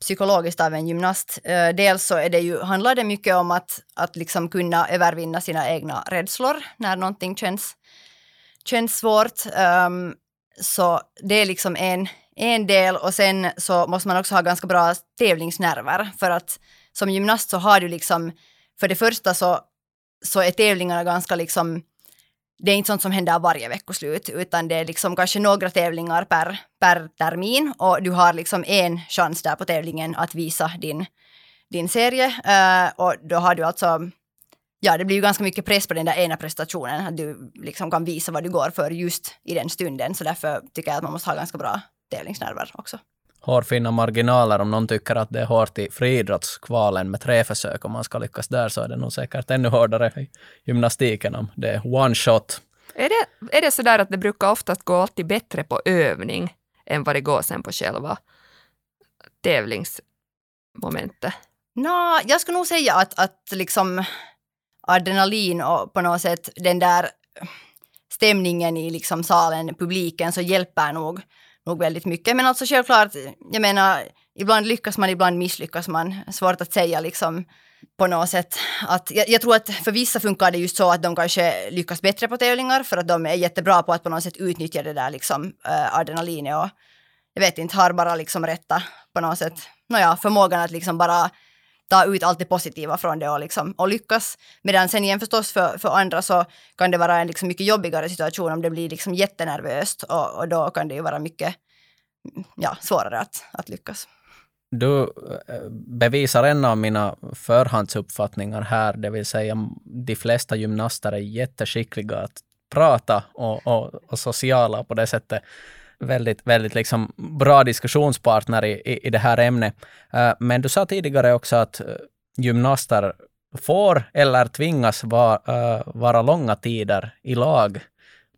Speaker 3: psykologiskt av en gymnast. Eh, dels så är det ju, handlar det mycket om att, att liksom kunna övervinna sina egna rädslor när någonting känns, känns svårt. Um, så det är liksom en, en del och sen så måste man också ha ganska bra tävlingsnerver för att som gymnast så har du liksom, för det första så, så är tävlingarna ganska liksom, det är inte sånt som händer varje veckoslut utan det är liksom kanske några tävlingar per, per termin och du har liksom en chans där på tävlingen att visa din, din serie uh, och då har du alltså ja, det blir ju ganska mycket press på den där ena prestationen, att du liksom kan visa vad du går för just i den stunden. Så därför tycker jag att man måste ha ganska bra tävlingsnerver också.
Speaker 1: Hårfina marginaler. Om någon tycker att det är hårt i friidrottskvalen med tre försök, om man ska lyckas där så är det nog säkert ännu hårdare i gymnastiken om det är one shot.
Speaker 2: Är det, är det så där att det brukar oftast gå alltid bättre på övning än vad det går sen på själva tävlingsmomentet?
Speaker 3: Nå, jag skulle nog säga att, att liksom adrenalin och på något sätt den där stämningen i liksom salen, publiken, så hjälper nog, nog väldigt mycket. Men alltså självklart, jag menar, ibland lyckas man, ibland misslyckas man. Svårt att säga liksom på något sätt. Att, jag, jag, tror att för vissa funkar det just så att de kanske lyckas bättre på tävlingar för att de är jättebra på att på något sätt utnyttja det där liksom äh, adrenalinet och jag vet inte, har bara liksom rätta på något sätt, nåja, förmågan att liksom bara ta ut allt det positiva från det och, liksom, och lyckas. Medan sen igen förstås för, för andra så kan det vara en liksom mycket jobbigare situation om det blir liksom jättenervöst och, och då kan det ju vara mycket ja, svårare att, att lyckas.
Speaker 1: Du eh, bevisar en av mina förhandsuppfattningar här, det vill säga de flesta gymnaster är jätteskickliga att prata och, och, och sociala på det sättet väldigt, väldigt liksom bra diskussionspartner i, i, i det här ämnet. Uh, men du sa tidigare också att eh, gymnaster får eller tvingas va, uh, vara långa tider i lag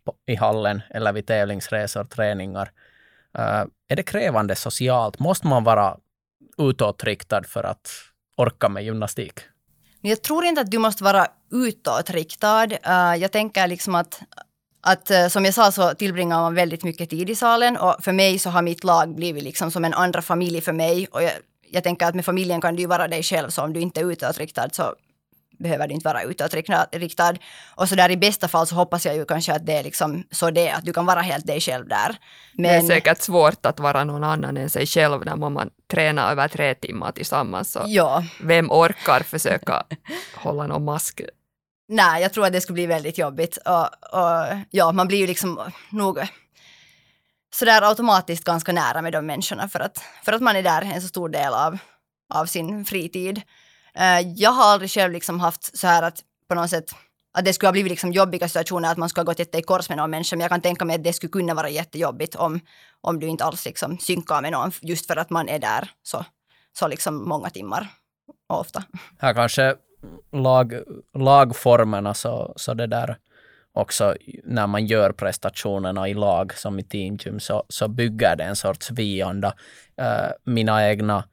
Speaker 1: på, i hallen eller vid tävlingsresor, träningar. är det krävande socialt? Måste man vara utåtriktad för att orka med gymnastik?
Speaker 3: Jag tror inte att du måste vara utåtriktad. jag tänker liksom att att eh, som jag sa så tillbringar man väldigt mycket tid i salen och för mig så har mitt lag blivit liksom som en andra familj för mig och jag, jag tänker att med familjen kan du ju vara dig själv så om du inte är utåtriktad så behöver du inte vara utåtriktad. Och så där i bästa fall så hoppas jag ju kanske att det är liksom så det att du kan vara helt dig själv där.
Speaker 2: Men... Det är säkert svårt att vara någon annan än sig själv när man tränar över tre timmar tillsammans. Så
Speaker 3: ja.
Speaker 2: Vem orkar försöka hålla någon mask
Speaker 3: Nej, jag tror att det skulle bli väldigt jobbigt. Och, och ja, man blir ju liksom nog sådär automatiskt ganska nära med de människorna för att, för att man är där en så stor del av, av sin fritid. Eh, jag har aldrig själv liksom haft så här att på något sätt att det skulle ha blivit liksom jobbiga situationer att man skulle ha gått jätte i kors med någon människa. Men jag kan tänka mig att det skulle kunna vara jättejobbigt om, om du inte alls liksom synkar med någon just för att man är där så, så liksom många timmar och ofta.
Speaker 1: Här kanske lag, lagformerna så, så det där också när man gör prestationerna i lag som i teamgym så, så bygger det en sorts vi-anda. Uh, mina egna,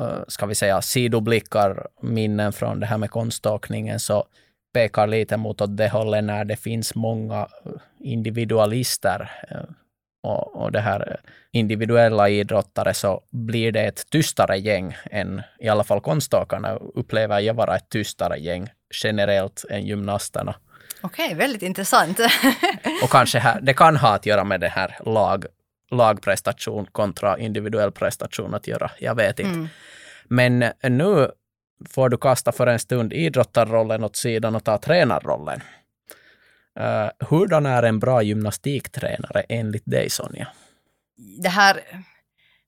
Speaker 1: uh, ska vi säga, sidoblickar, minnen från det här med konståkningen så pekar lite mot åt det hållet när det finns många eh, individualister uh, och, och det här individuella idrottare så blir det ett tystare gäng än i alla fall konståkarna upplever jag vara ett tystare gäng generellt än gymnasterna.
Speaker 3: Okej, okay, väldigt intressant.
Speaker 1: och kanske här, det kan ha att göra med det här lag, lagprestation kontra individuell prestation att göra. Jag vet inte. Mm. Men nu får du kasta för en stund idrottarrollen åt sidan och ta tränarrollen. Uh, hurdan är en bra gymnastiktränare enligt dig, Sonja?
Speaker 3: Det här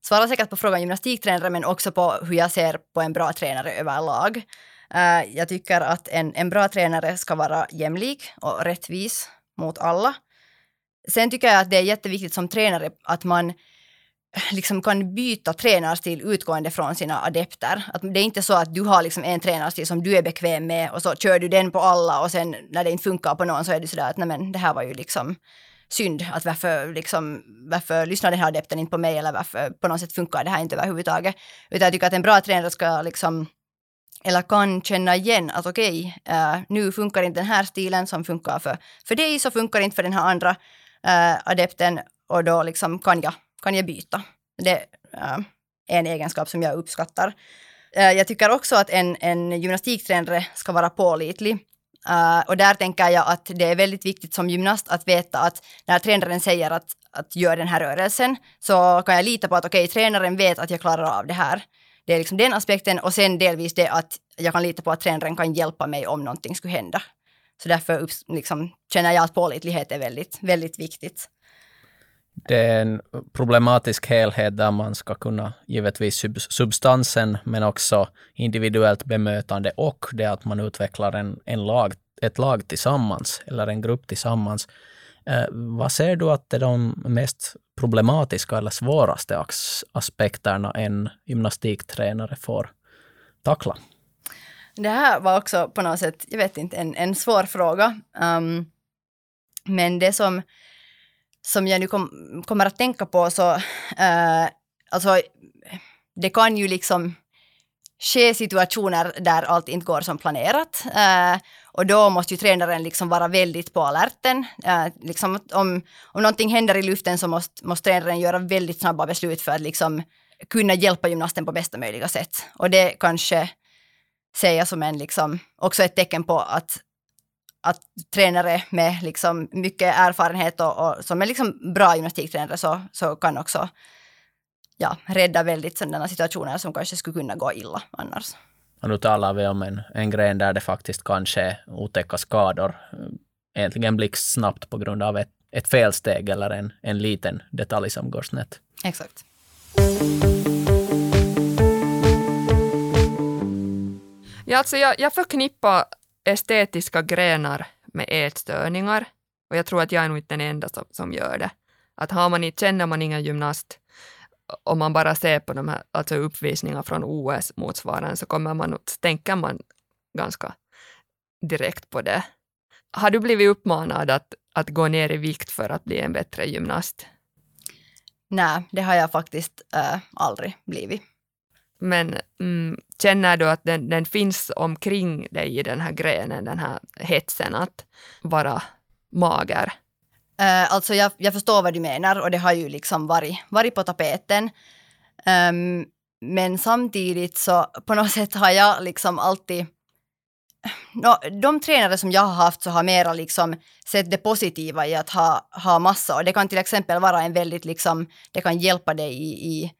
Speaker 3: svarar säkert på frågan gymnastiktränare, men också på hur jag ser på en bra tränare överlag. Uh, jag tycker att en, en bra tränare ska vara jämlik och rättvis mot alla. Sen tycker jag att det är jätteviktigt som tränare att man liksom kan byta tränarstil utgående från sina adepter. Att det är inte så att du har liksom en tränarstil som du är bekväm med och så kör du den på alla och sen när det inte funkar på någon så är det sådär att nej men det här var ju liksom synd att varför, liksom, varför lyssnar den här adepten inte på mig eller varför på något sätt funkar det här inte överhuvudtaget. Utan jag tycker att en bra tränare ska liksom eller kan känna igen att okej, okay, uh, nu funkar inte den här stilen som funkar för, för dig, så funkar inte för den här andra uh, adepten och då liksom kan jag kan jag byta. Det är en egenskap som jag uppskattar. Eh, jag tycker också att en, en gymnastiktränare ska vara pålitlig. Uh, och där tänker jag att det är väldigt viktigt som gymnast att veta att när tränaren säger att, att gör den här rörelsen så kan jag lita på att okej, okay, tränaren vet att jag klarar av det här. Det är liksom den aspekten och sen delvis det att jag kan lita på att tränaren kan hjälpa mig om någonting skulle hända. Så därför liksom, känner jag att pålitlighet är väldigt, väldigt viktigt
Speaker 1: det är en problematisk helhet där man ska kunna givetvis substansen men också individuellt bemötande och det att man utvecklar en, en lag, ett lag tillsammans eller en grupp tillsammans. Eh, vad ser du att är de mest problematiska eller svåraste aspekterna en gymnastiktränare får tackla?
Speaker 3: Det här var också på något sätt, jag vet inte, en, en svår fråga. Um, men det som som jag nu kom, kommer att tänka på så, uh, alltså det kan ju liksom ske situationer där allt inte går som planerat. Uh, och då måste ju tränaren liksom vara väldigt på alerten. Uh, liksom om, om någonting händer i luften så måste, måste tränaren göra väldigt snabba beslut för att liksom kunna hjälpa gymnasten på bästa möjliga sätt. Och det kanske ser jag som en, liksom, också ett tecken på att, att tränare med liksom mycket erfarenhet och, och som är liksom bra gymnastiktränare så, så kan också ja, rädda väldigt sådana situationer som kanske skulle kunna gå illa annars.
Speaker 1: Och nu talar vi om en, en gren där det faktiskt kan ske otäcka skador, egentligen blixtsnabbt på grund av ett, ett felsteg eller en, en liten detalj som går snett.
Speaker 3: Exakt.
Speaker 2: Ja, alltså jag, jag förknippar estetiska grenar med ätstörningar och jag tror att jag är nog inte den enda som, som gör det. Att har man, känner man ingen gymnast om man bara ser på de här alltså uppvisningar från OS motsvarande så kommer man, tänker man ganska direkt på det. Har du blivit uppmanad att, att gå ner i vikt för att bli en bättre gymnast?
Speaker 3: Nej, det har jag faktiskt äh, aldrig blivit.
Speaker 2: Men mm, känner du att den, den, finns omkring dig i den här grenen, den här hetsen att vara mager?
Speaker 3: Uh, alltså jag, jag förstår vad du menar och det har ju liksom varit, varit på tapeten. Um, men samtidigt så på något sätt har jag liksom alltid no, de tränare som jag har haft så har mera liksom sett det positiva i att ha, ha massa och det kan till exempel vara en väldigt liksom, det kan hjälpa dig i, i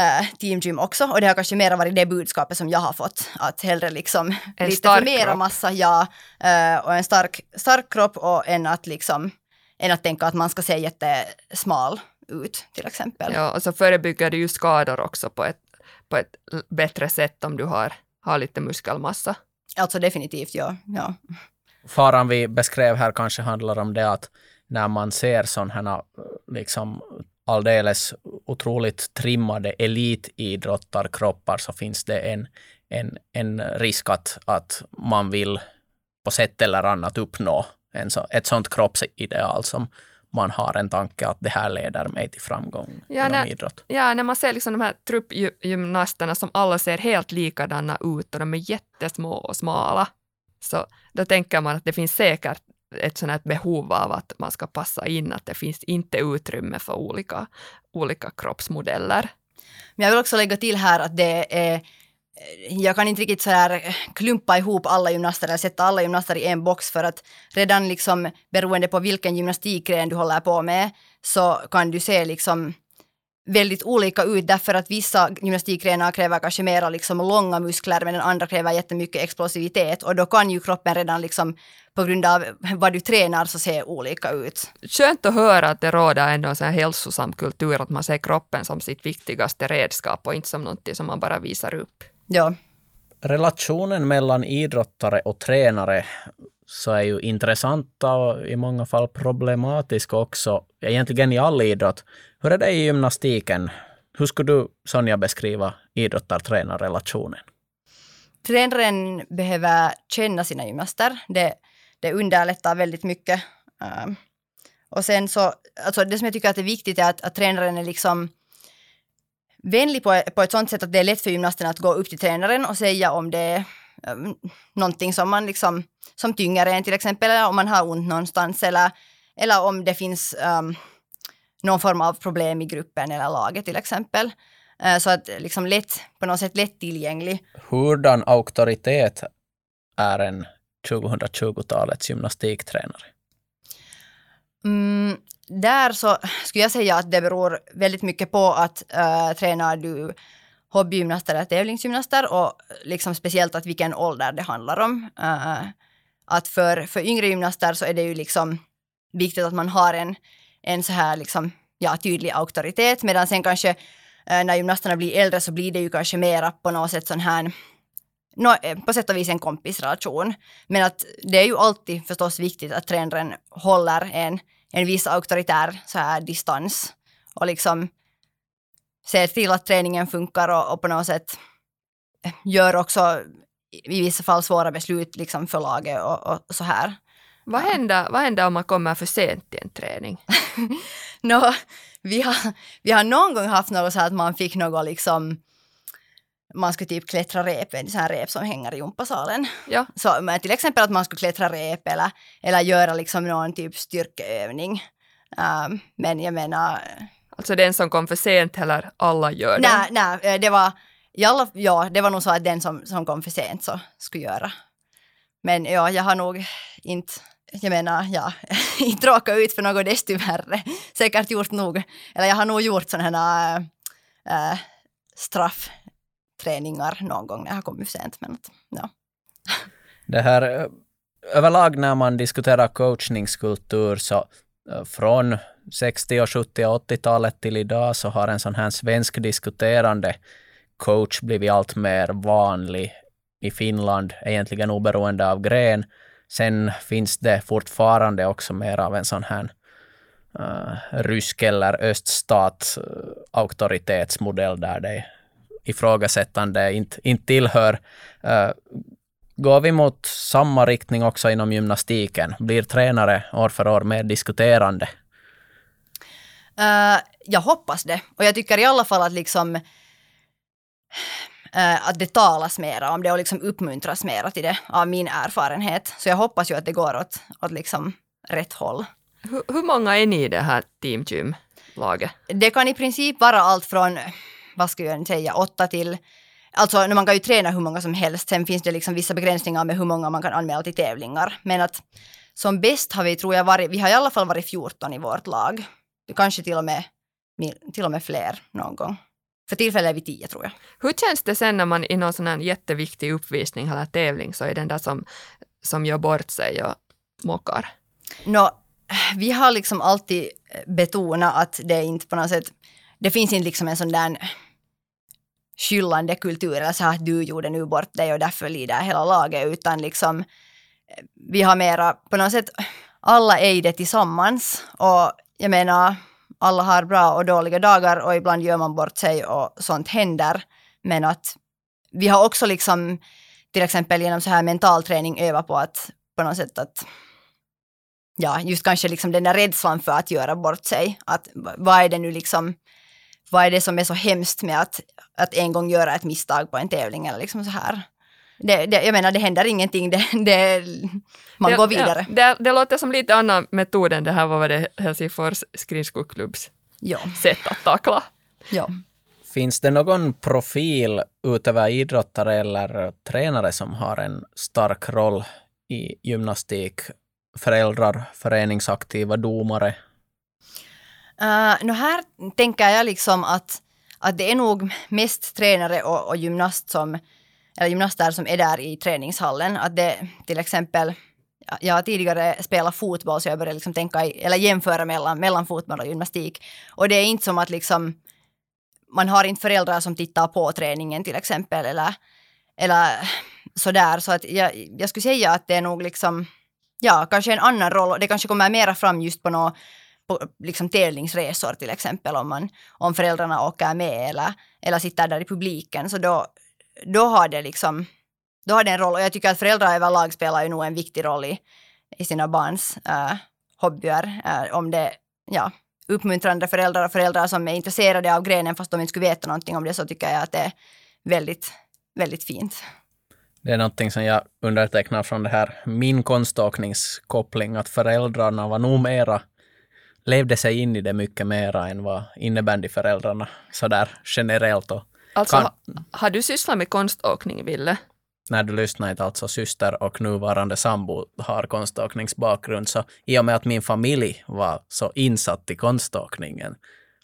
Speaker 3: uh, Team Gym också och det har kanske mera varit det budskapet som jag har fått att hellre liksom
Speaker 2: en
Speaker 3: lite för mera kropp. massa, ja, uh, och en stark, stark kropp och än att liksom än att tänka att man ska se jättesmal ut till exempel.
Speaker 2: Ja, och så förebygger du ju skador också på ett, på ett bättre sätt om du har, har lite muskelmassa.
Speaker 3: Alltså definitivt, ja. ja.
Speaker 1: Faran vi beskrev här kanske handlar om det att när man ser sådana här liksom alldeles otroligt trimmade elitidrottarkroppar så finns det en, en, en risk att, att man vill på sätt eller annat uppnå en så, ett sådant kroppsideal som man har en tanke att det här leder mig till framgång
Speaker 2: ja,
Speaker 1: inom
Speaker 2: när,
Speaker 1: idrott.
Speaker 2: Ja, när man ser liksom de här truppgymnasterna som alla ser helt likadana ut och de är jättesmå och smala, så då tänker man att det finns säkert ett sånt här behov av att man ska passa in, att det finns inte utrymme för olika, olika kroppsmodeller.
Speaker 3: Men jag vill också lägga till här att det är jag kan inte riktigt så här klumpa ihop alla gymnaster eller sätta alla gymnaster i en box för att redan liksom beroende på vilken gymnastikgren du håller på med så kan du se liksom väldigt olika ut därför att vissa gymnastikgrenar kräver kanske mera liksom långa muskler men den andra kräver jättemycket explosivitet och då kan ju kroppen redan liksom på grund av vad du tränar så se olika ut.
Speaker 2: Skönt att höra att det råder ändå en sån här hälsosam kultur att man ser kroppen som sitt viktigaste redskap och inte som någonting som man bara visar upp.
Speaker 3: Ja.
Speaker 1: Relationen mellan idrottare och tränare så är ju intressanta och i många fall problematiska också, egentligen i all idrott. Hur är det i gymnastiken? Hur skulle du, Sonja, beskriva idrottar-tränarrelationen?
Speaker 3: Tränaren behöver känna sina gymnaster. Det, det underlättar väldigt mycket. Ähm, och sen så, alltså det som jag tycker att är viktigt är att, att tränaren är liksom vänlig på, på ett sånt sätt att det är lätt för gymnasten att gå upp till tränaren och säga om det är um, någonting som man liksom, som tynger en till exempel, eller om man har ont någonstans, eller, eller om det finns um, någon form av problem i gruppen eller laget till exempel. Uh, så att liksom lätt, på något sätt lättillgänglig.
Speaker 1: Hurdan auktoritet är en 2020-talets gymnastiktränare?
Speaker 3: Mm, där så skulle jag säga att det beror väldigt mycket på att uh, tränar du hobbygymnaster eller tävlingsgymnaster och liksom speciellt att vilken ålder det handlar om. Uh, att för, för yngre gymnaster så är det ju liksom viktigt att man har en, en så här liksom, ja, tydlig auktoritet medan sen kanske eh, när gymnasterna blir äldre så blir det ju kanske mera på något sätt sån här no, eh, på sätt och vis en kompisrelation. Men att det är ju alltid förstås viktigt att tränaren håller en en viss auktoritär så här distans och liksom ser till att träningen funkar och, och på något sätt eh, gör också i vissa fall svåra beslut liksom för laget och, och så här.
Speaker 2: Vad händer, vad händer om man kommer för sent till en träning?
Speaker 3: no, vi, har, vi har någon gång haft något så att man fick något liksom man skulle typ klättra rep, en sån här rep som hänger i gympasalen.
Speaker 2: Ja.
Speaker 3: Så men till exempel att man skulle klättra rep eller, eller göra liksom någon typ styrkeövning. Um, men jag menar...
Speaker 2: Alltså den som kom för sent eller alla gör det?
Speaker 3: Nej, nej, eh, det var, alla, ja, det var nog så att den som, som kom för sent så skulle göra. Men ja, jag har nog inte, jag menar, ja, inte råka ut för något desto värre. Säkert gjort nog, eller jag har nog gjort sådana här äh, straffträningar någon gång när jag har kommit för sent. Men att, ja.
Speaker 1: Det här, eh, överlag när man diskuterar coachningskultur så från 60 och 70 och 80-talet till idag så har en sån här svensk diskuterande coach blivit allt mer vanlig i Finland, egentligen oberoende av gren. Sen finns det fortfarande också mer av en sån här uh, rysk eller öststat uh, auktoritetsmodell där det ifrågasättande inte, inte tillhör. Uh, går vi mot samma riktning också inom gymnastiken? Blir tränare år för år mer diskuterande?
Speaker 3: Uh, jag hoppas det. Och jag tycker i alla fall att liksom att det talas mer om det och liksom uppmuntras mer till det av min erfarenhet. Så jag hoppas ju att det går åt, åt liksom rätt håll.
Speaker 2: Hur, hur många är ni i det här Team Gym-laget?
Speaker 3: Det kan i princip vara allt från, vad ska jag säga, åtta till Alltså man kan ju träna hur många som helst, sen finns det liksom vissa begränsningar med hur många man kan anmäla till tävlingar. Men att som bäst har vi, tror jag, varit, vi har i alla fall varit 14 i vårt lag. Kanske till och med, till och med fler någon gång. För tillfället är vi 10 tror jag.
Speaker 2: Hur känns det sen när man i någon sån här jätteviktig uppvisning eller tävling så är den där som, som gör bort sig och mockar?
Speaker 3: Nå, vi har liksom alltid betonat att det inte på något sätt, det finns inte liksom en sån där skyllande kultur eller så att du gjorde nu bort dig och därför lider hela laget utan liksom vi har mera på något sätt alla är i det tillsammans och jag menar alla har bra och dåliga dagar och ibland gör man bort sig och sånt händer men att vi har också liksom till exempel genom så här mental träning övat på att på något sätt att ja, just kanske liksom den där rädslan för att göra bort sig. Att vad är det nu liksom, vad är det som är så hemskt med att, att en gång göra ett misstag på en tävling eller liksom så här. Det, det, jag menar, det händer ingenting, det, det man
Speaker 2: det,
Speaker 3: går vidare.
Speaker 2: Ja, det, det låter som lite annan metod än det här, vad var det, Helsingfors skridskoklubbs
Speaker 3: ja.
Speaker 2: sätt att tackla.
Speaker 3: Ja.
Speaker 1: Finns det någon profil utöver idrottare eller tränare som har en stark roll i gymnastik? Föräldrar, föreningsaktiva, domare?
Speaker 3: Uh, nu här tänker jag liksom att, att det är nog mest tränare och, och gymnast som, eller gymnaster som är där i träningshallen. Att det till exempel, jag har tidigare spelat fotboll så jag började liksom tänka, eller jämföra mellan, mellan fotboll och gymnastik. Och det är inte som att liksom, man har inte föräldrar som tittar på träningen till exempel eller, eller sådär. Så att jag, jag skulle säga att det är nog liksom, ja, kanske en annan roll. Det kanske kommer mera fram just på något på liksom tävlingsresor till exempel om, man, om föräldrarna åker med eller, eller sitter där i publiken. Så då, då har det liksom då har det en roll och jag tycker att föräldrar överlag spelar ju nog en viktig roll i, i sina barns uh, hobbyer. Uh, om det, ja, uppmuntrande föräldrar och föräldrar som är intresserade av grenen fast de inte skulle veta någonting om det så tycker jag att det är väldigt, väldigt fint.
Speaker 1: Det är någonting som jag undertecknar från det här min konståkningskoppling, att föräldrarna var nog mera levde sig in i det mycket mera än vad innebandyföräldrarna sådär generellt. Och
Speaker 2: alltså, kan... har du sysslat med konståkning, Ville?
Speaker 1: När du lyssnar inte alltså syster och nuvarande sambo har konståkningsbakgrund, så i och med att min familj var så insatt i konståkningen,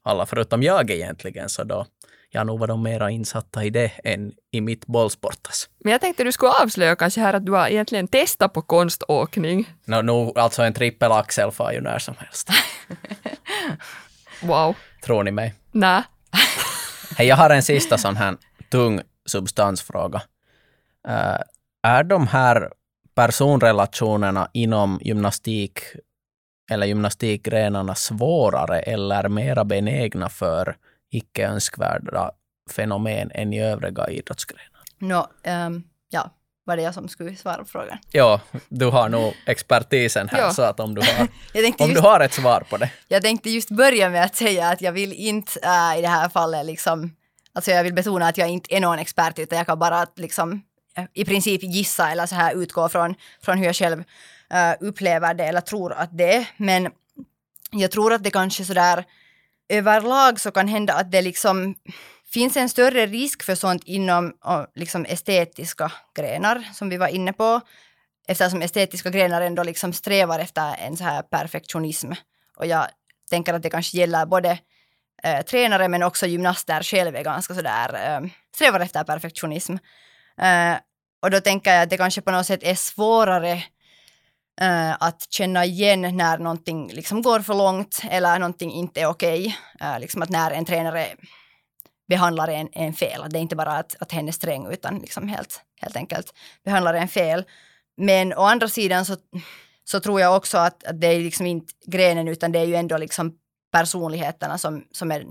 Speaker 1: alla förutom jag egentligen, så då ja, nog var de mera insatta i det än i mitt bollsportas.
Speaker 2: Men jag tänkte du skulle avslöja kanske här att du har egentligen testat på konståkning.
Speaker 1: No, nu, alltså en trippelaxel far ju när som helst.
Speaker 2: wow.
Speaker 1: Tror ni mig?
Speaker 2: Nej.
Speaker 1: Hej, jag har en sista sån här tung substansfråga. Uh, är de här personrelationerna inom gymnastik eller gymnastikgrenarna svårare eller mera benägna för icke önskvärda fenomen än i övriga idrottsgrenar?
Speaker 3: No, um, var det jag som skulle svara på frågan?
Speaker 1: Ja, du har nog expertisen här,
Speaker 2: ja.
Speaker 1: så att om, du har, om
Speaker 3: just,
Speaker 1: du har ett svar på det.
Speaker 3: Jag tänkte just börja med att säga att jag vill inte äh, i det här fallet liksom, alltså jag vill betona att jag inte är någon expert, utan jag kan bara liksom i princip gissa eller så här utgå från, från hur jag själv äh, upplever det eller tror att det är. Men jag tror att det kanske sådär överlag så kan hända att det liksom finns en större risk för sånt inom liksom estetiska grenar som vi var inne på eftersom estetiska grenar ändå liksom strävar efter en så här perfektionism. Och jag tänker att det kanske gäller både eh, tränare men också gymnaster själva är ganska sådär, eh, strävar efter perfektionism. Eh, och då tänker jag att det kanske på något sätt är svårare eh, att känna igen när någonting liksom går för långt eller någonting inte är okej. Okay. Eh, liksom att när en tränare behandlar en, en fel, det är inte bara att, att hen är sträng utan liksom helt, helt enkelt behandlar en fel. Men å andra sidan så, så tror jag också att, att det är liksom inte grenen utan det är ju ändå liksom personligheterna som, som är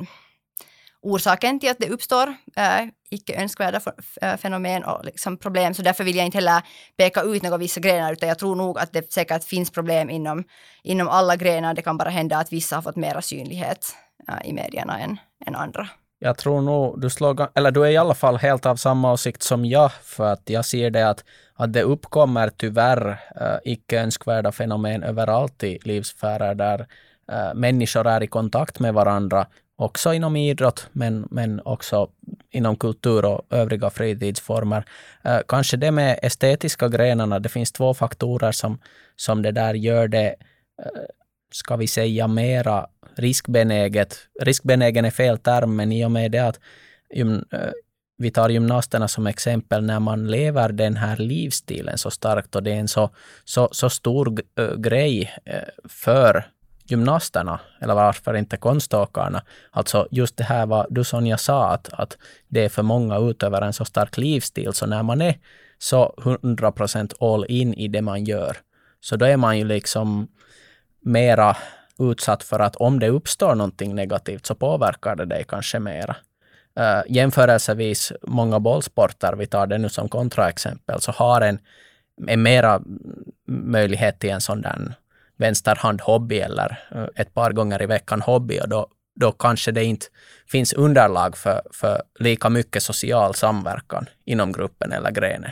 Speaker 3: orsaken till att det uppstår äh, icke önskvärda äh, fenomen och liksom problem. Så därför vill jag inte heller peka ut några vissa grenar utan jag tror nog att det säkert finns problem inom, inom alla grenar. Det kan bara hända att vissa har fått mera synlighet äh, i medierna än, än andra.
Speaker 1: Jag tror nog du slår, eller du är i alla fall helt av samma åsikt som jag, för att jag ser det att, att det uppkommer tyvärr äh, icke önskvärda fenomen överallt i livsfärer där äh, människor är i kontakt med varandra, också inom idrott, men, men också inom kultur och övriga fritidsformer. Äh, kanske det med estetiska grenarna, det finns två faktorer som, som det där gör det, ska vi säga, mera riskbenäget. Riskbenägen är fel term, men i och med det att eh, vi tar gymnasterna som exempel, när man lever den här livsstilen så starkt och det är en så, så, så stor eh, grej eh, för gymnasterna, eller varför inte konståkarna. Alltså just det här vad du Sonja sa, att, att det är för många utövare en så stark livsstil, så när man är så 100 procent all in i det man gör, så då är man ju liksom mera utsatt för att om det uppstår någonting negativt så påverkar det dig kanske mera. Uh, jämförelsevis många bollsporter, vi tar det nu som kontraexempel, så har en, en mera möjlighet till en sån där vänsterhand-hobby eller uh, ett par gånger i veckan hobby och då, då kanske det inte finns underlag för, för lika mycket social samverkan inom gruppen eller grenen.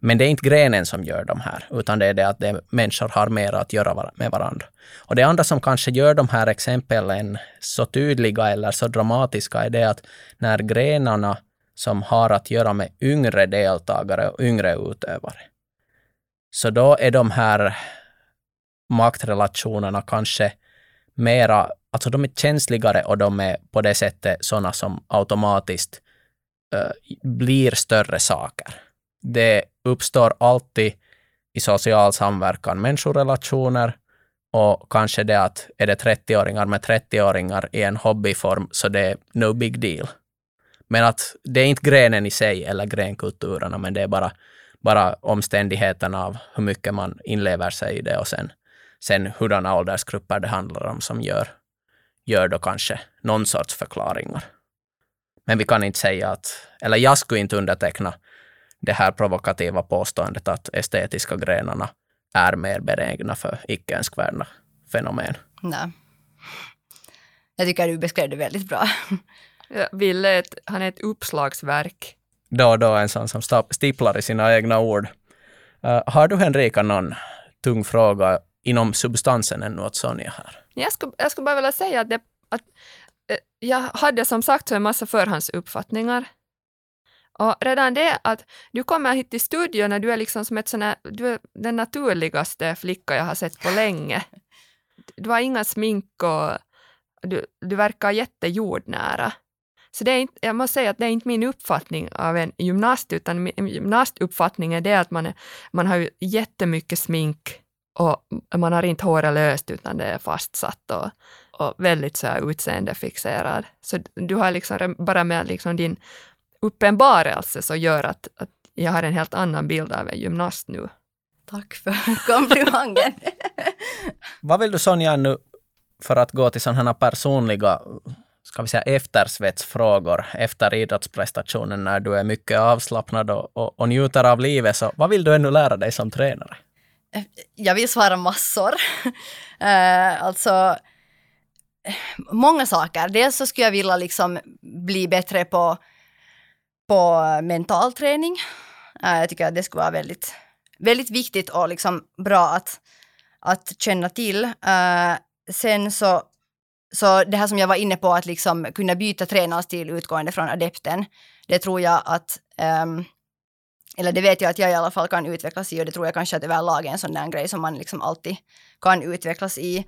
Speaker 1: Men det är inte grenen som gör de här, utan det är det att det människor har mer att göra med varandra. Och det andra som kanske gör de här exemplen så tydliga eller så dramatiska är det att när grenarna som har att göra med yngre deltagare och yngre utövare, så då är de här maktrelationerna kanske mera, alltså de är känsligare och de är på det sättet sådana som automatiskt uh, blir större saker det uppstår alltid i social samverkan människorelationer och kanske det att är det 30-åringar med 30-åringar i en hobbyform så det är no big deal. Men att det är inte grenen i sig eller grenkulturerna, men det är bara, bara omständigheterna av hur mycket man inlever sig i det och sen, sen hurdana åldersgrupper det handlar om som gör, gör då kanske någon sorts förklaringar. Men vi kan inte säga att, eller jag skulle inte underteckna det här provokativa påståendet att estetiska grenarna är mer benägna för icke önskvärda fenomen.
Speaker 3: Nej. Jag tycker du beskrev det väldigt bra.
Speaker 2: Ville, han är ett uppslagsverk.
Speaker 1: Då och då en sån som stiplar i sina egna ord. Uh, har du Henrika någon tung fråga inom substansen ännu åt Sonja här?
Speaker 2: Jag skulle, jag skulle bara vilja säga att, det, att uh, jag hade som sagt så en massa förhandsuppfattningar och redan det att du kommer hit till studion när du är liksom som ett sån du är den naturligaste flicka jag har sett på länge. Du har inga smink och du, du verkar jättejordnära. Så det är inte, jag måste säga att det är inte min uppfattning av en gymnast, utan min gymnastuppfattning är det att man, är, man har jättemycket smink och man har inte håret löst utan det är fastsatt och, och väldigt så här utseendefixerad. Så du har liksom bara med liksom din uppenbarelse som gör att, att jag har en helt annan bild av en gymnast nu.
Speaker 3: Tack för komplimangen.
Speaker 1: Vad vill du Sonja nu, för att gå till sådana personliga ska vi säga eftersvetsfrågor efter idrottsprestationen när du är mycket avslappnad och, och, och njuter av livet. Så vad vill du ännu lära dig som tränare?
Speaker 3: Jag vill svara massor. uh, alltså, många saker. Dels så skulle jag vilja liksom bli bättre på på mental träning. Eh, jag tycker att det skulle vara väldigt, väldigt viktigt och liksom bra att, att känna till. Eh, sen så så det här som jag var inne på, att liksom kunna byta tränarstil utgående från adepten, det tror jag att, ehm, eller det vet jag att jag i alla fall kan utvecklas i och det tror jag kanske att överlag är en sån där grej som man liksom alltid kan utvecklas i.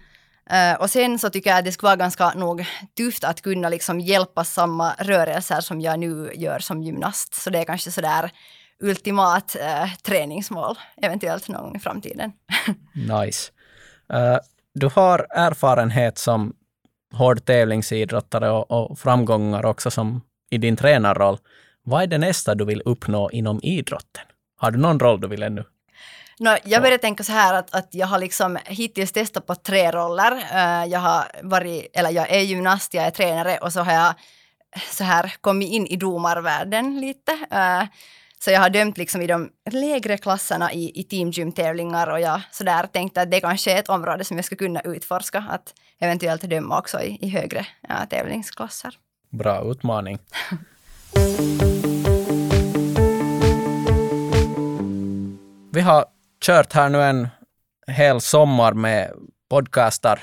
Speaker 3: Uh, och sen så tycker jag att det skulle vara ganska nog tufft att kunna liksom hjälpa samma rörelser som jag nu gör som gymnast. Så det är kanske sådär ultimat uh, träningsmål, eventuellt någon gång i framtiden.
Speaker 1: nice. Uh, du har erfarenhet som hård tävlingsidrottare och, och framgångar också som i din tränarroll. Vad är det nästa du vill uppnå inom idrotten? Har du någon roll du vill ännu?
Speaker 3: No, jag började tänka så här att, att jag har liksom hittills testat på tre roller. Uh, jag har varit, eller jag är gymnast, jag är tränare och så har jag så här kommit in i domarvärlden lite. Uh, så jag har dömt liksom i de lägre klasserna i, i teamgymtävlingar och jag sådär tänkte att det kanske är ett område som jag skulle kunna utforska, att eventuellt döma också i, i högre ja, tävlingsklasser.
Speaker 1: Bra utmaning. Vi har kört här nu en hel sommar med podcastar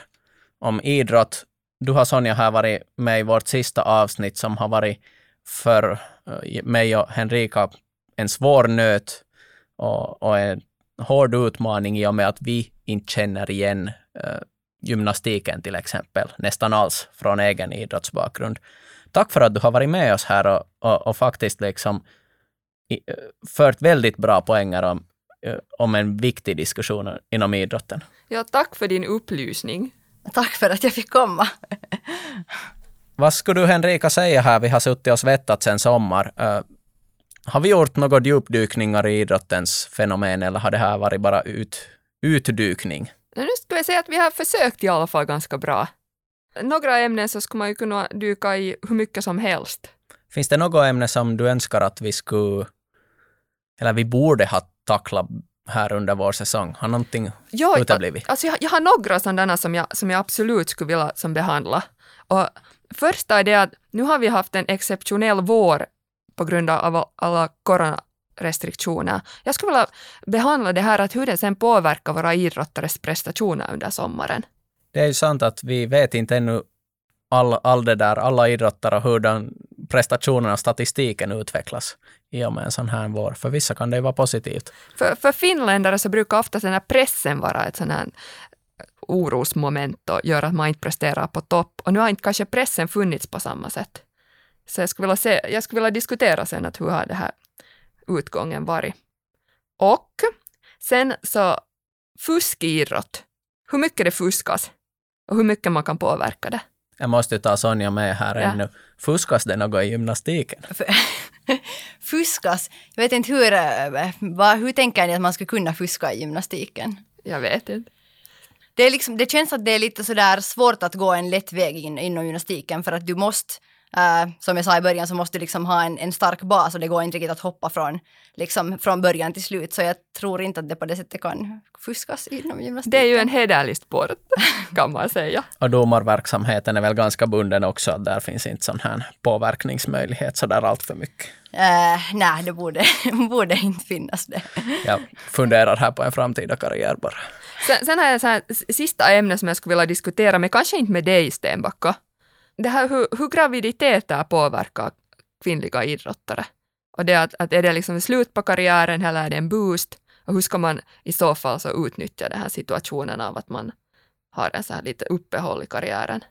Speaker 1: om idrott. Du har Sonja här varit med i vårt sista avsnitt som har varit för eh, mig och Henrika en svår nöt och, och en hård utmaning i och med att vi inte känner igen eh, gymnastiken till exempel, nästan alls från egen idrottsbakgrund. Tack för att du har varit med oss här och, och, och faktiskt liksom i, eh, fört väldigt bra poänger om, om en viktig diskussion inom idrotten.
Speaker 2: Ja, tack för din upplysning.
Speaker 3: Tack för att jag fick komma.
Speaker 1: Vad skulle du Henrika säga här? Vi har suttit och svettat sen sommar. Har vi gjort några djupdykningar i idrottens fenomen eller har det här varit bara ut, utdykning?
Speaker 2: Nu skulle jag säga att vi har försökt i alla fall ganska bra. Några ämnen så skulle man ju kunna dyka i hur mycket som helst.
Speaker 1: Finns det något ämne som du önskar att vi skulle, eller vi borde ha tacklat här under vår säsong? Har någonting jo, uteblivit?
Speaker 2: Alltså jag, jag har några sådana som jag, som jag absolut skulle vilja som behandla. Och första är det att nu har vi haft en exceptionell vår på grund av alla coronarestriktioner. Jag skulle vilja behandla det här att hur det sen påverkar våra idrottares prestationer under sommaren.
Speaker 1: Det är ju sant att vi vet inte ännu all, all det där, alla idrottare och hur den prestationerna och statistiken utvecklas i och med en sån här vår. För vissa kan det ju vara positivt.
Speaker 2: För, för finländare så brukar ofta den här pressen vara ett sån här eh, orosmoment och göra att man inte presterar på topp. Och nu har inte kanske pressen funnits på samma sätt. Så jag skulle vilja, se, jag skulle vilja diskutera sen att hur har det här utgången varit. Och sen så fuskidrott. Hur mycket det fuskas och hur mycket man kan påverka det.
Speaker 1: Jag måste ta Sonja med här ja. ännu. Fuskas det något i gymnastiken?
Speaker 3: fuskas? Jag vet inte hur, eh, vad, hur tänker ni att man skulle kunna fuska i gymnastiken?
Speaker 2: Jag vet inte.
Speaker 3: Det, är liksom, det känns att det är lite sådär svårt att gå en lätt väg in, inom gymnastiken för att du måste Uh, som jag sa i början så måste du liksom ha en, en, stark bas och det går inte riktigt att hoppa från, liksom, från början till slut. Så jag tror inte att det på det sättet kan fuskas inom gymnastiken.
Speaker 2: Det är ju en hederlig sport kan man säga.
Speaker 1: och domarverksamheten är väl ganska bunden också. Där finns inte sån här påverkningsmöjlighet så där allt för mycket.
Speaker 3: Uh, nej, det borde, borde inte finnas det.
Speaker 1: jag funderar här på en framtida karriär bara.
Speaker 2: Sen, sen har jag så här, sista ämne som jag skulle vilja diskutera, men kanske inte med dig Stenbacka det här hur, hur graviditeter påverkar kvinnliga idrottare. Och det att, att är det liksom slut på karriären eller är det en boost? Och hur ska man i så fall så utnyttja den här situationen av att man har en så här lite uppehåll i karriären?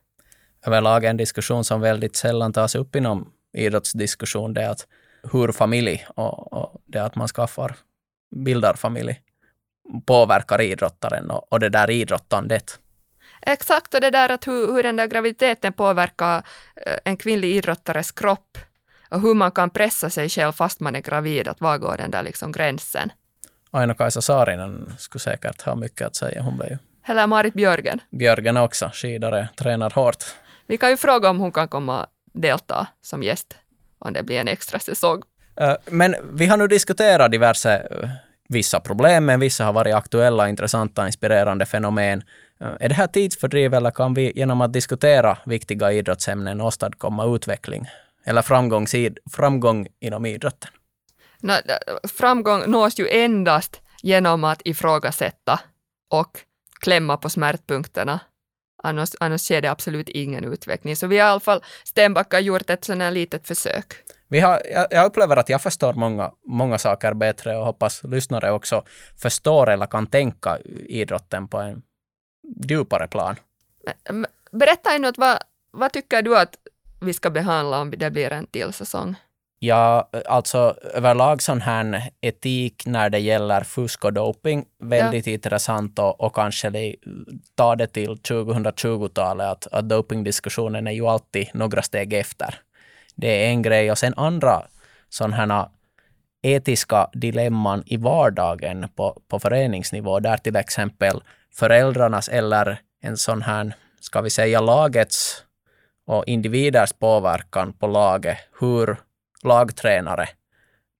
Speaker 1: Överlag en diskussion som väldigt sällan tas upp inom idrottsdiskussion, det är att hur familj och, och det att man skaffar, bildar familj påverkar idrottaren och, och det där idrottandet.
Speaker 2: Exakt, och det där att hur, hur den där graviditeten påverkar eh, en kvinnlig idrottares kropp och hur man kan pressa sig själv fast man är gravid, att var går den där liksom gränsen?
Speaker 1: Aino-Kaisa Saarinen skulle säkert ha mycket att säga. Hon blev ju...
Speaker 2: Eller Marit Björgen.
Speaker 1: Björgen också, skidare, tränar hårt.
Speaker 2: Vi kan ju fråga om hon kan komma och delta som gäst om det blir en extra säsong.
Speaker 1: Eh, men vi har nu diskuterat diverse, eh, vissa problem, men vissa har varit aktuella, intressanta, inspirerande fenomen. Eh, är det här tidsfördriv eller kan vi genom att diskutera viktiga idrottsämnen åstadkomma utveckling eller framgång, framgång inom idrotten?
Speaker 2: framgång nås ju endast genom att ifrågasätta och klämma på smärtpunkterna. Annars, annars sker det absolut ingen utveckling. Så vi har i alla fall, Stenbacka gjort ett sådant här litet försök.
Speaker 1: Vi har, jag upplever att jag förstår många, många saker bättre och hoppas lyssnare också förstår eller kan tänka idrotten på en djupare plan.
Speaker 2: Berätta något, vad, vad tycker du att vi ska behandla om det blir en till säsong?
Speaker 1: Ja, alltså överlag sån här etik när det gäller fusk och doping, väldigt ja. intressant och, och kanske ta det till 2020-talet, att, att dopingdiskussionen är ju alltid några steg efter. Det är en grej och sen andra sådana här etiska dilemman i vardagen på, på föreningsnivå, där till exempel föräldrarnas eller en sån här, ska vi säga lagets och individers påverkan på laget, hur lagtränare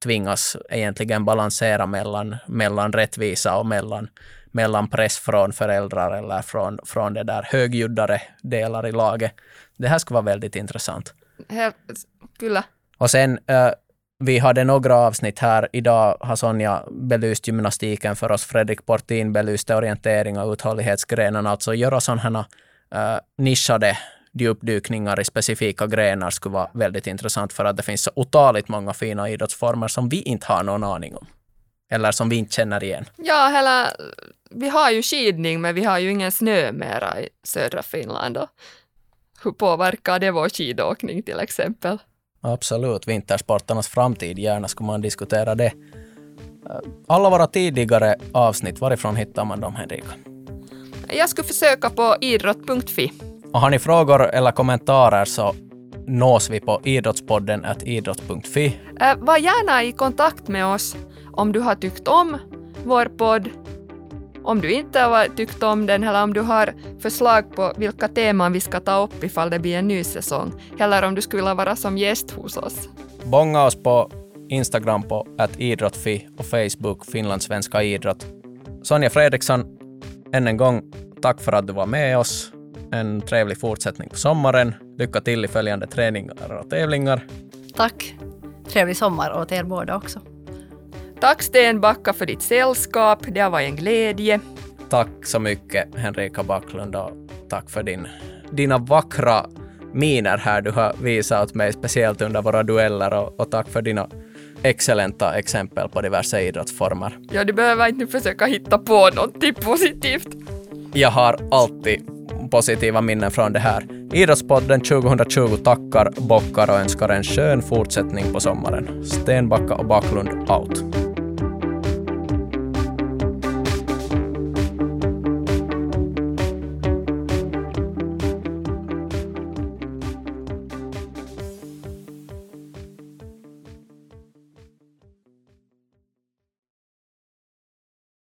Speaker 1: tvingas egentligen balansera mellan, mellan rättvisa och mellan, mellan press från föräldrar eller från, från det där högljuddare delar i laget. Det här skulle vara väldigt intressant.
Speaker 2: Kyllä.
Speaker 1: Och sen, äh, vi hade några avsnitt här. Idag har Sonja belyst gymnastiken för oss. Fredrik Portin belyste orientering och uthållighetsgrenarna. Alltså göra sådana äh, eh, nischade djupdykningar i specifika grenar skulle vara väldigt intressant för att det finns så otaligt många fina idrottsformer som vi inte har någon aning om. Eller som vi inte känner igen.
Speaker 2: Ja, hela, vi har ju skidning men vi har ju ingen snö mera i södra Finland. Och hur påverkar det vår skidåkning till exempel?
Speaker 1: Absolut, vintersporternas framtid, gärna skulle man diskutera det. Alla våra tidigare avsnitt, varifrån hittar man dem Henrika?
Speaker 2: Jag skulle försöka på idrott.fi.
Speaker 1: Och har ni frågor eller kommentarer så nås vi på idrottspodden idrott.fi.
Speaker 2: Äh, var gärna i kontakt med oss om du har tyckt om vår podd, om du inte har tyckt om den eller om du har förslag på vilka teman vi ska ta upp ifall det blir en ny säsong, eller om du skulle vilja vara som gäst hos oss.
Speaker 1: Bonga oss på Instagram på idrottfi och Facebook finlandssvenska idrott. Sonja Fredriksson, än en gång tack för att du var med oss en trevlig fortsättning på sommaren. Lycka till i följande träningar och tävlingar.
Speaker 3: Tack. Trevlig sommar åt er båda också.
Speaker 2: Tack Stenbacka för ditt sällskap. Det har varit en glädje.
Speaker 1: Tack så mycket Henrika Backlund och tack för din, dina vackra miner här du har visat mig, speciellt under våra dueller och, och tack för dina excellenta exempel på diverse idrottsformer.
Speaker 2: Ja, du behöver inte försöka hitta på någonting positivt.
Speaker 1: Jag har alltid positiva minnen från det här. Idrottspodden 2020 tackar, bockar och önskar en skön fortsättning på sommaren. Stenbacka och Backlund out.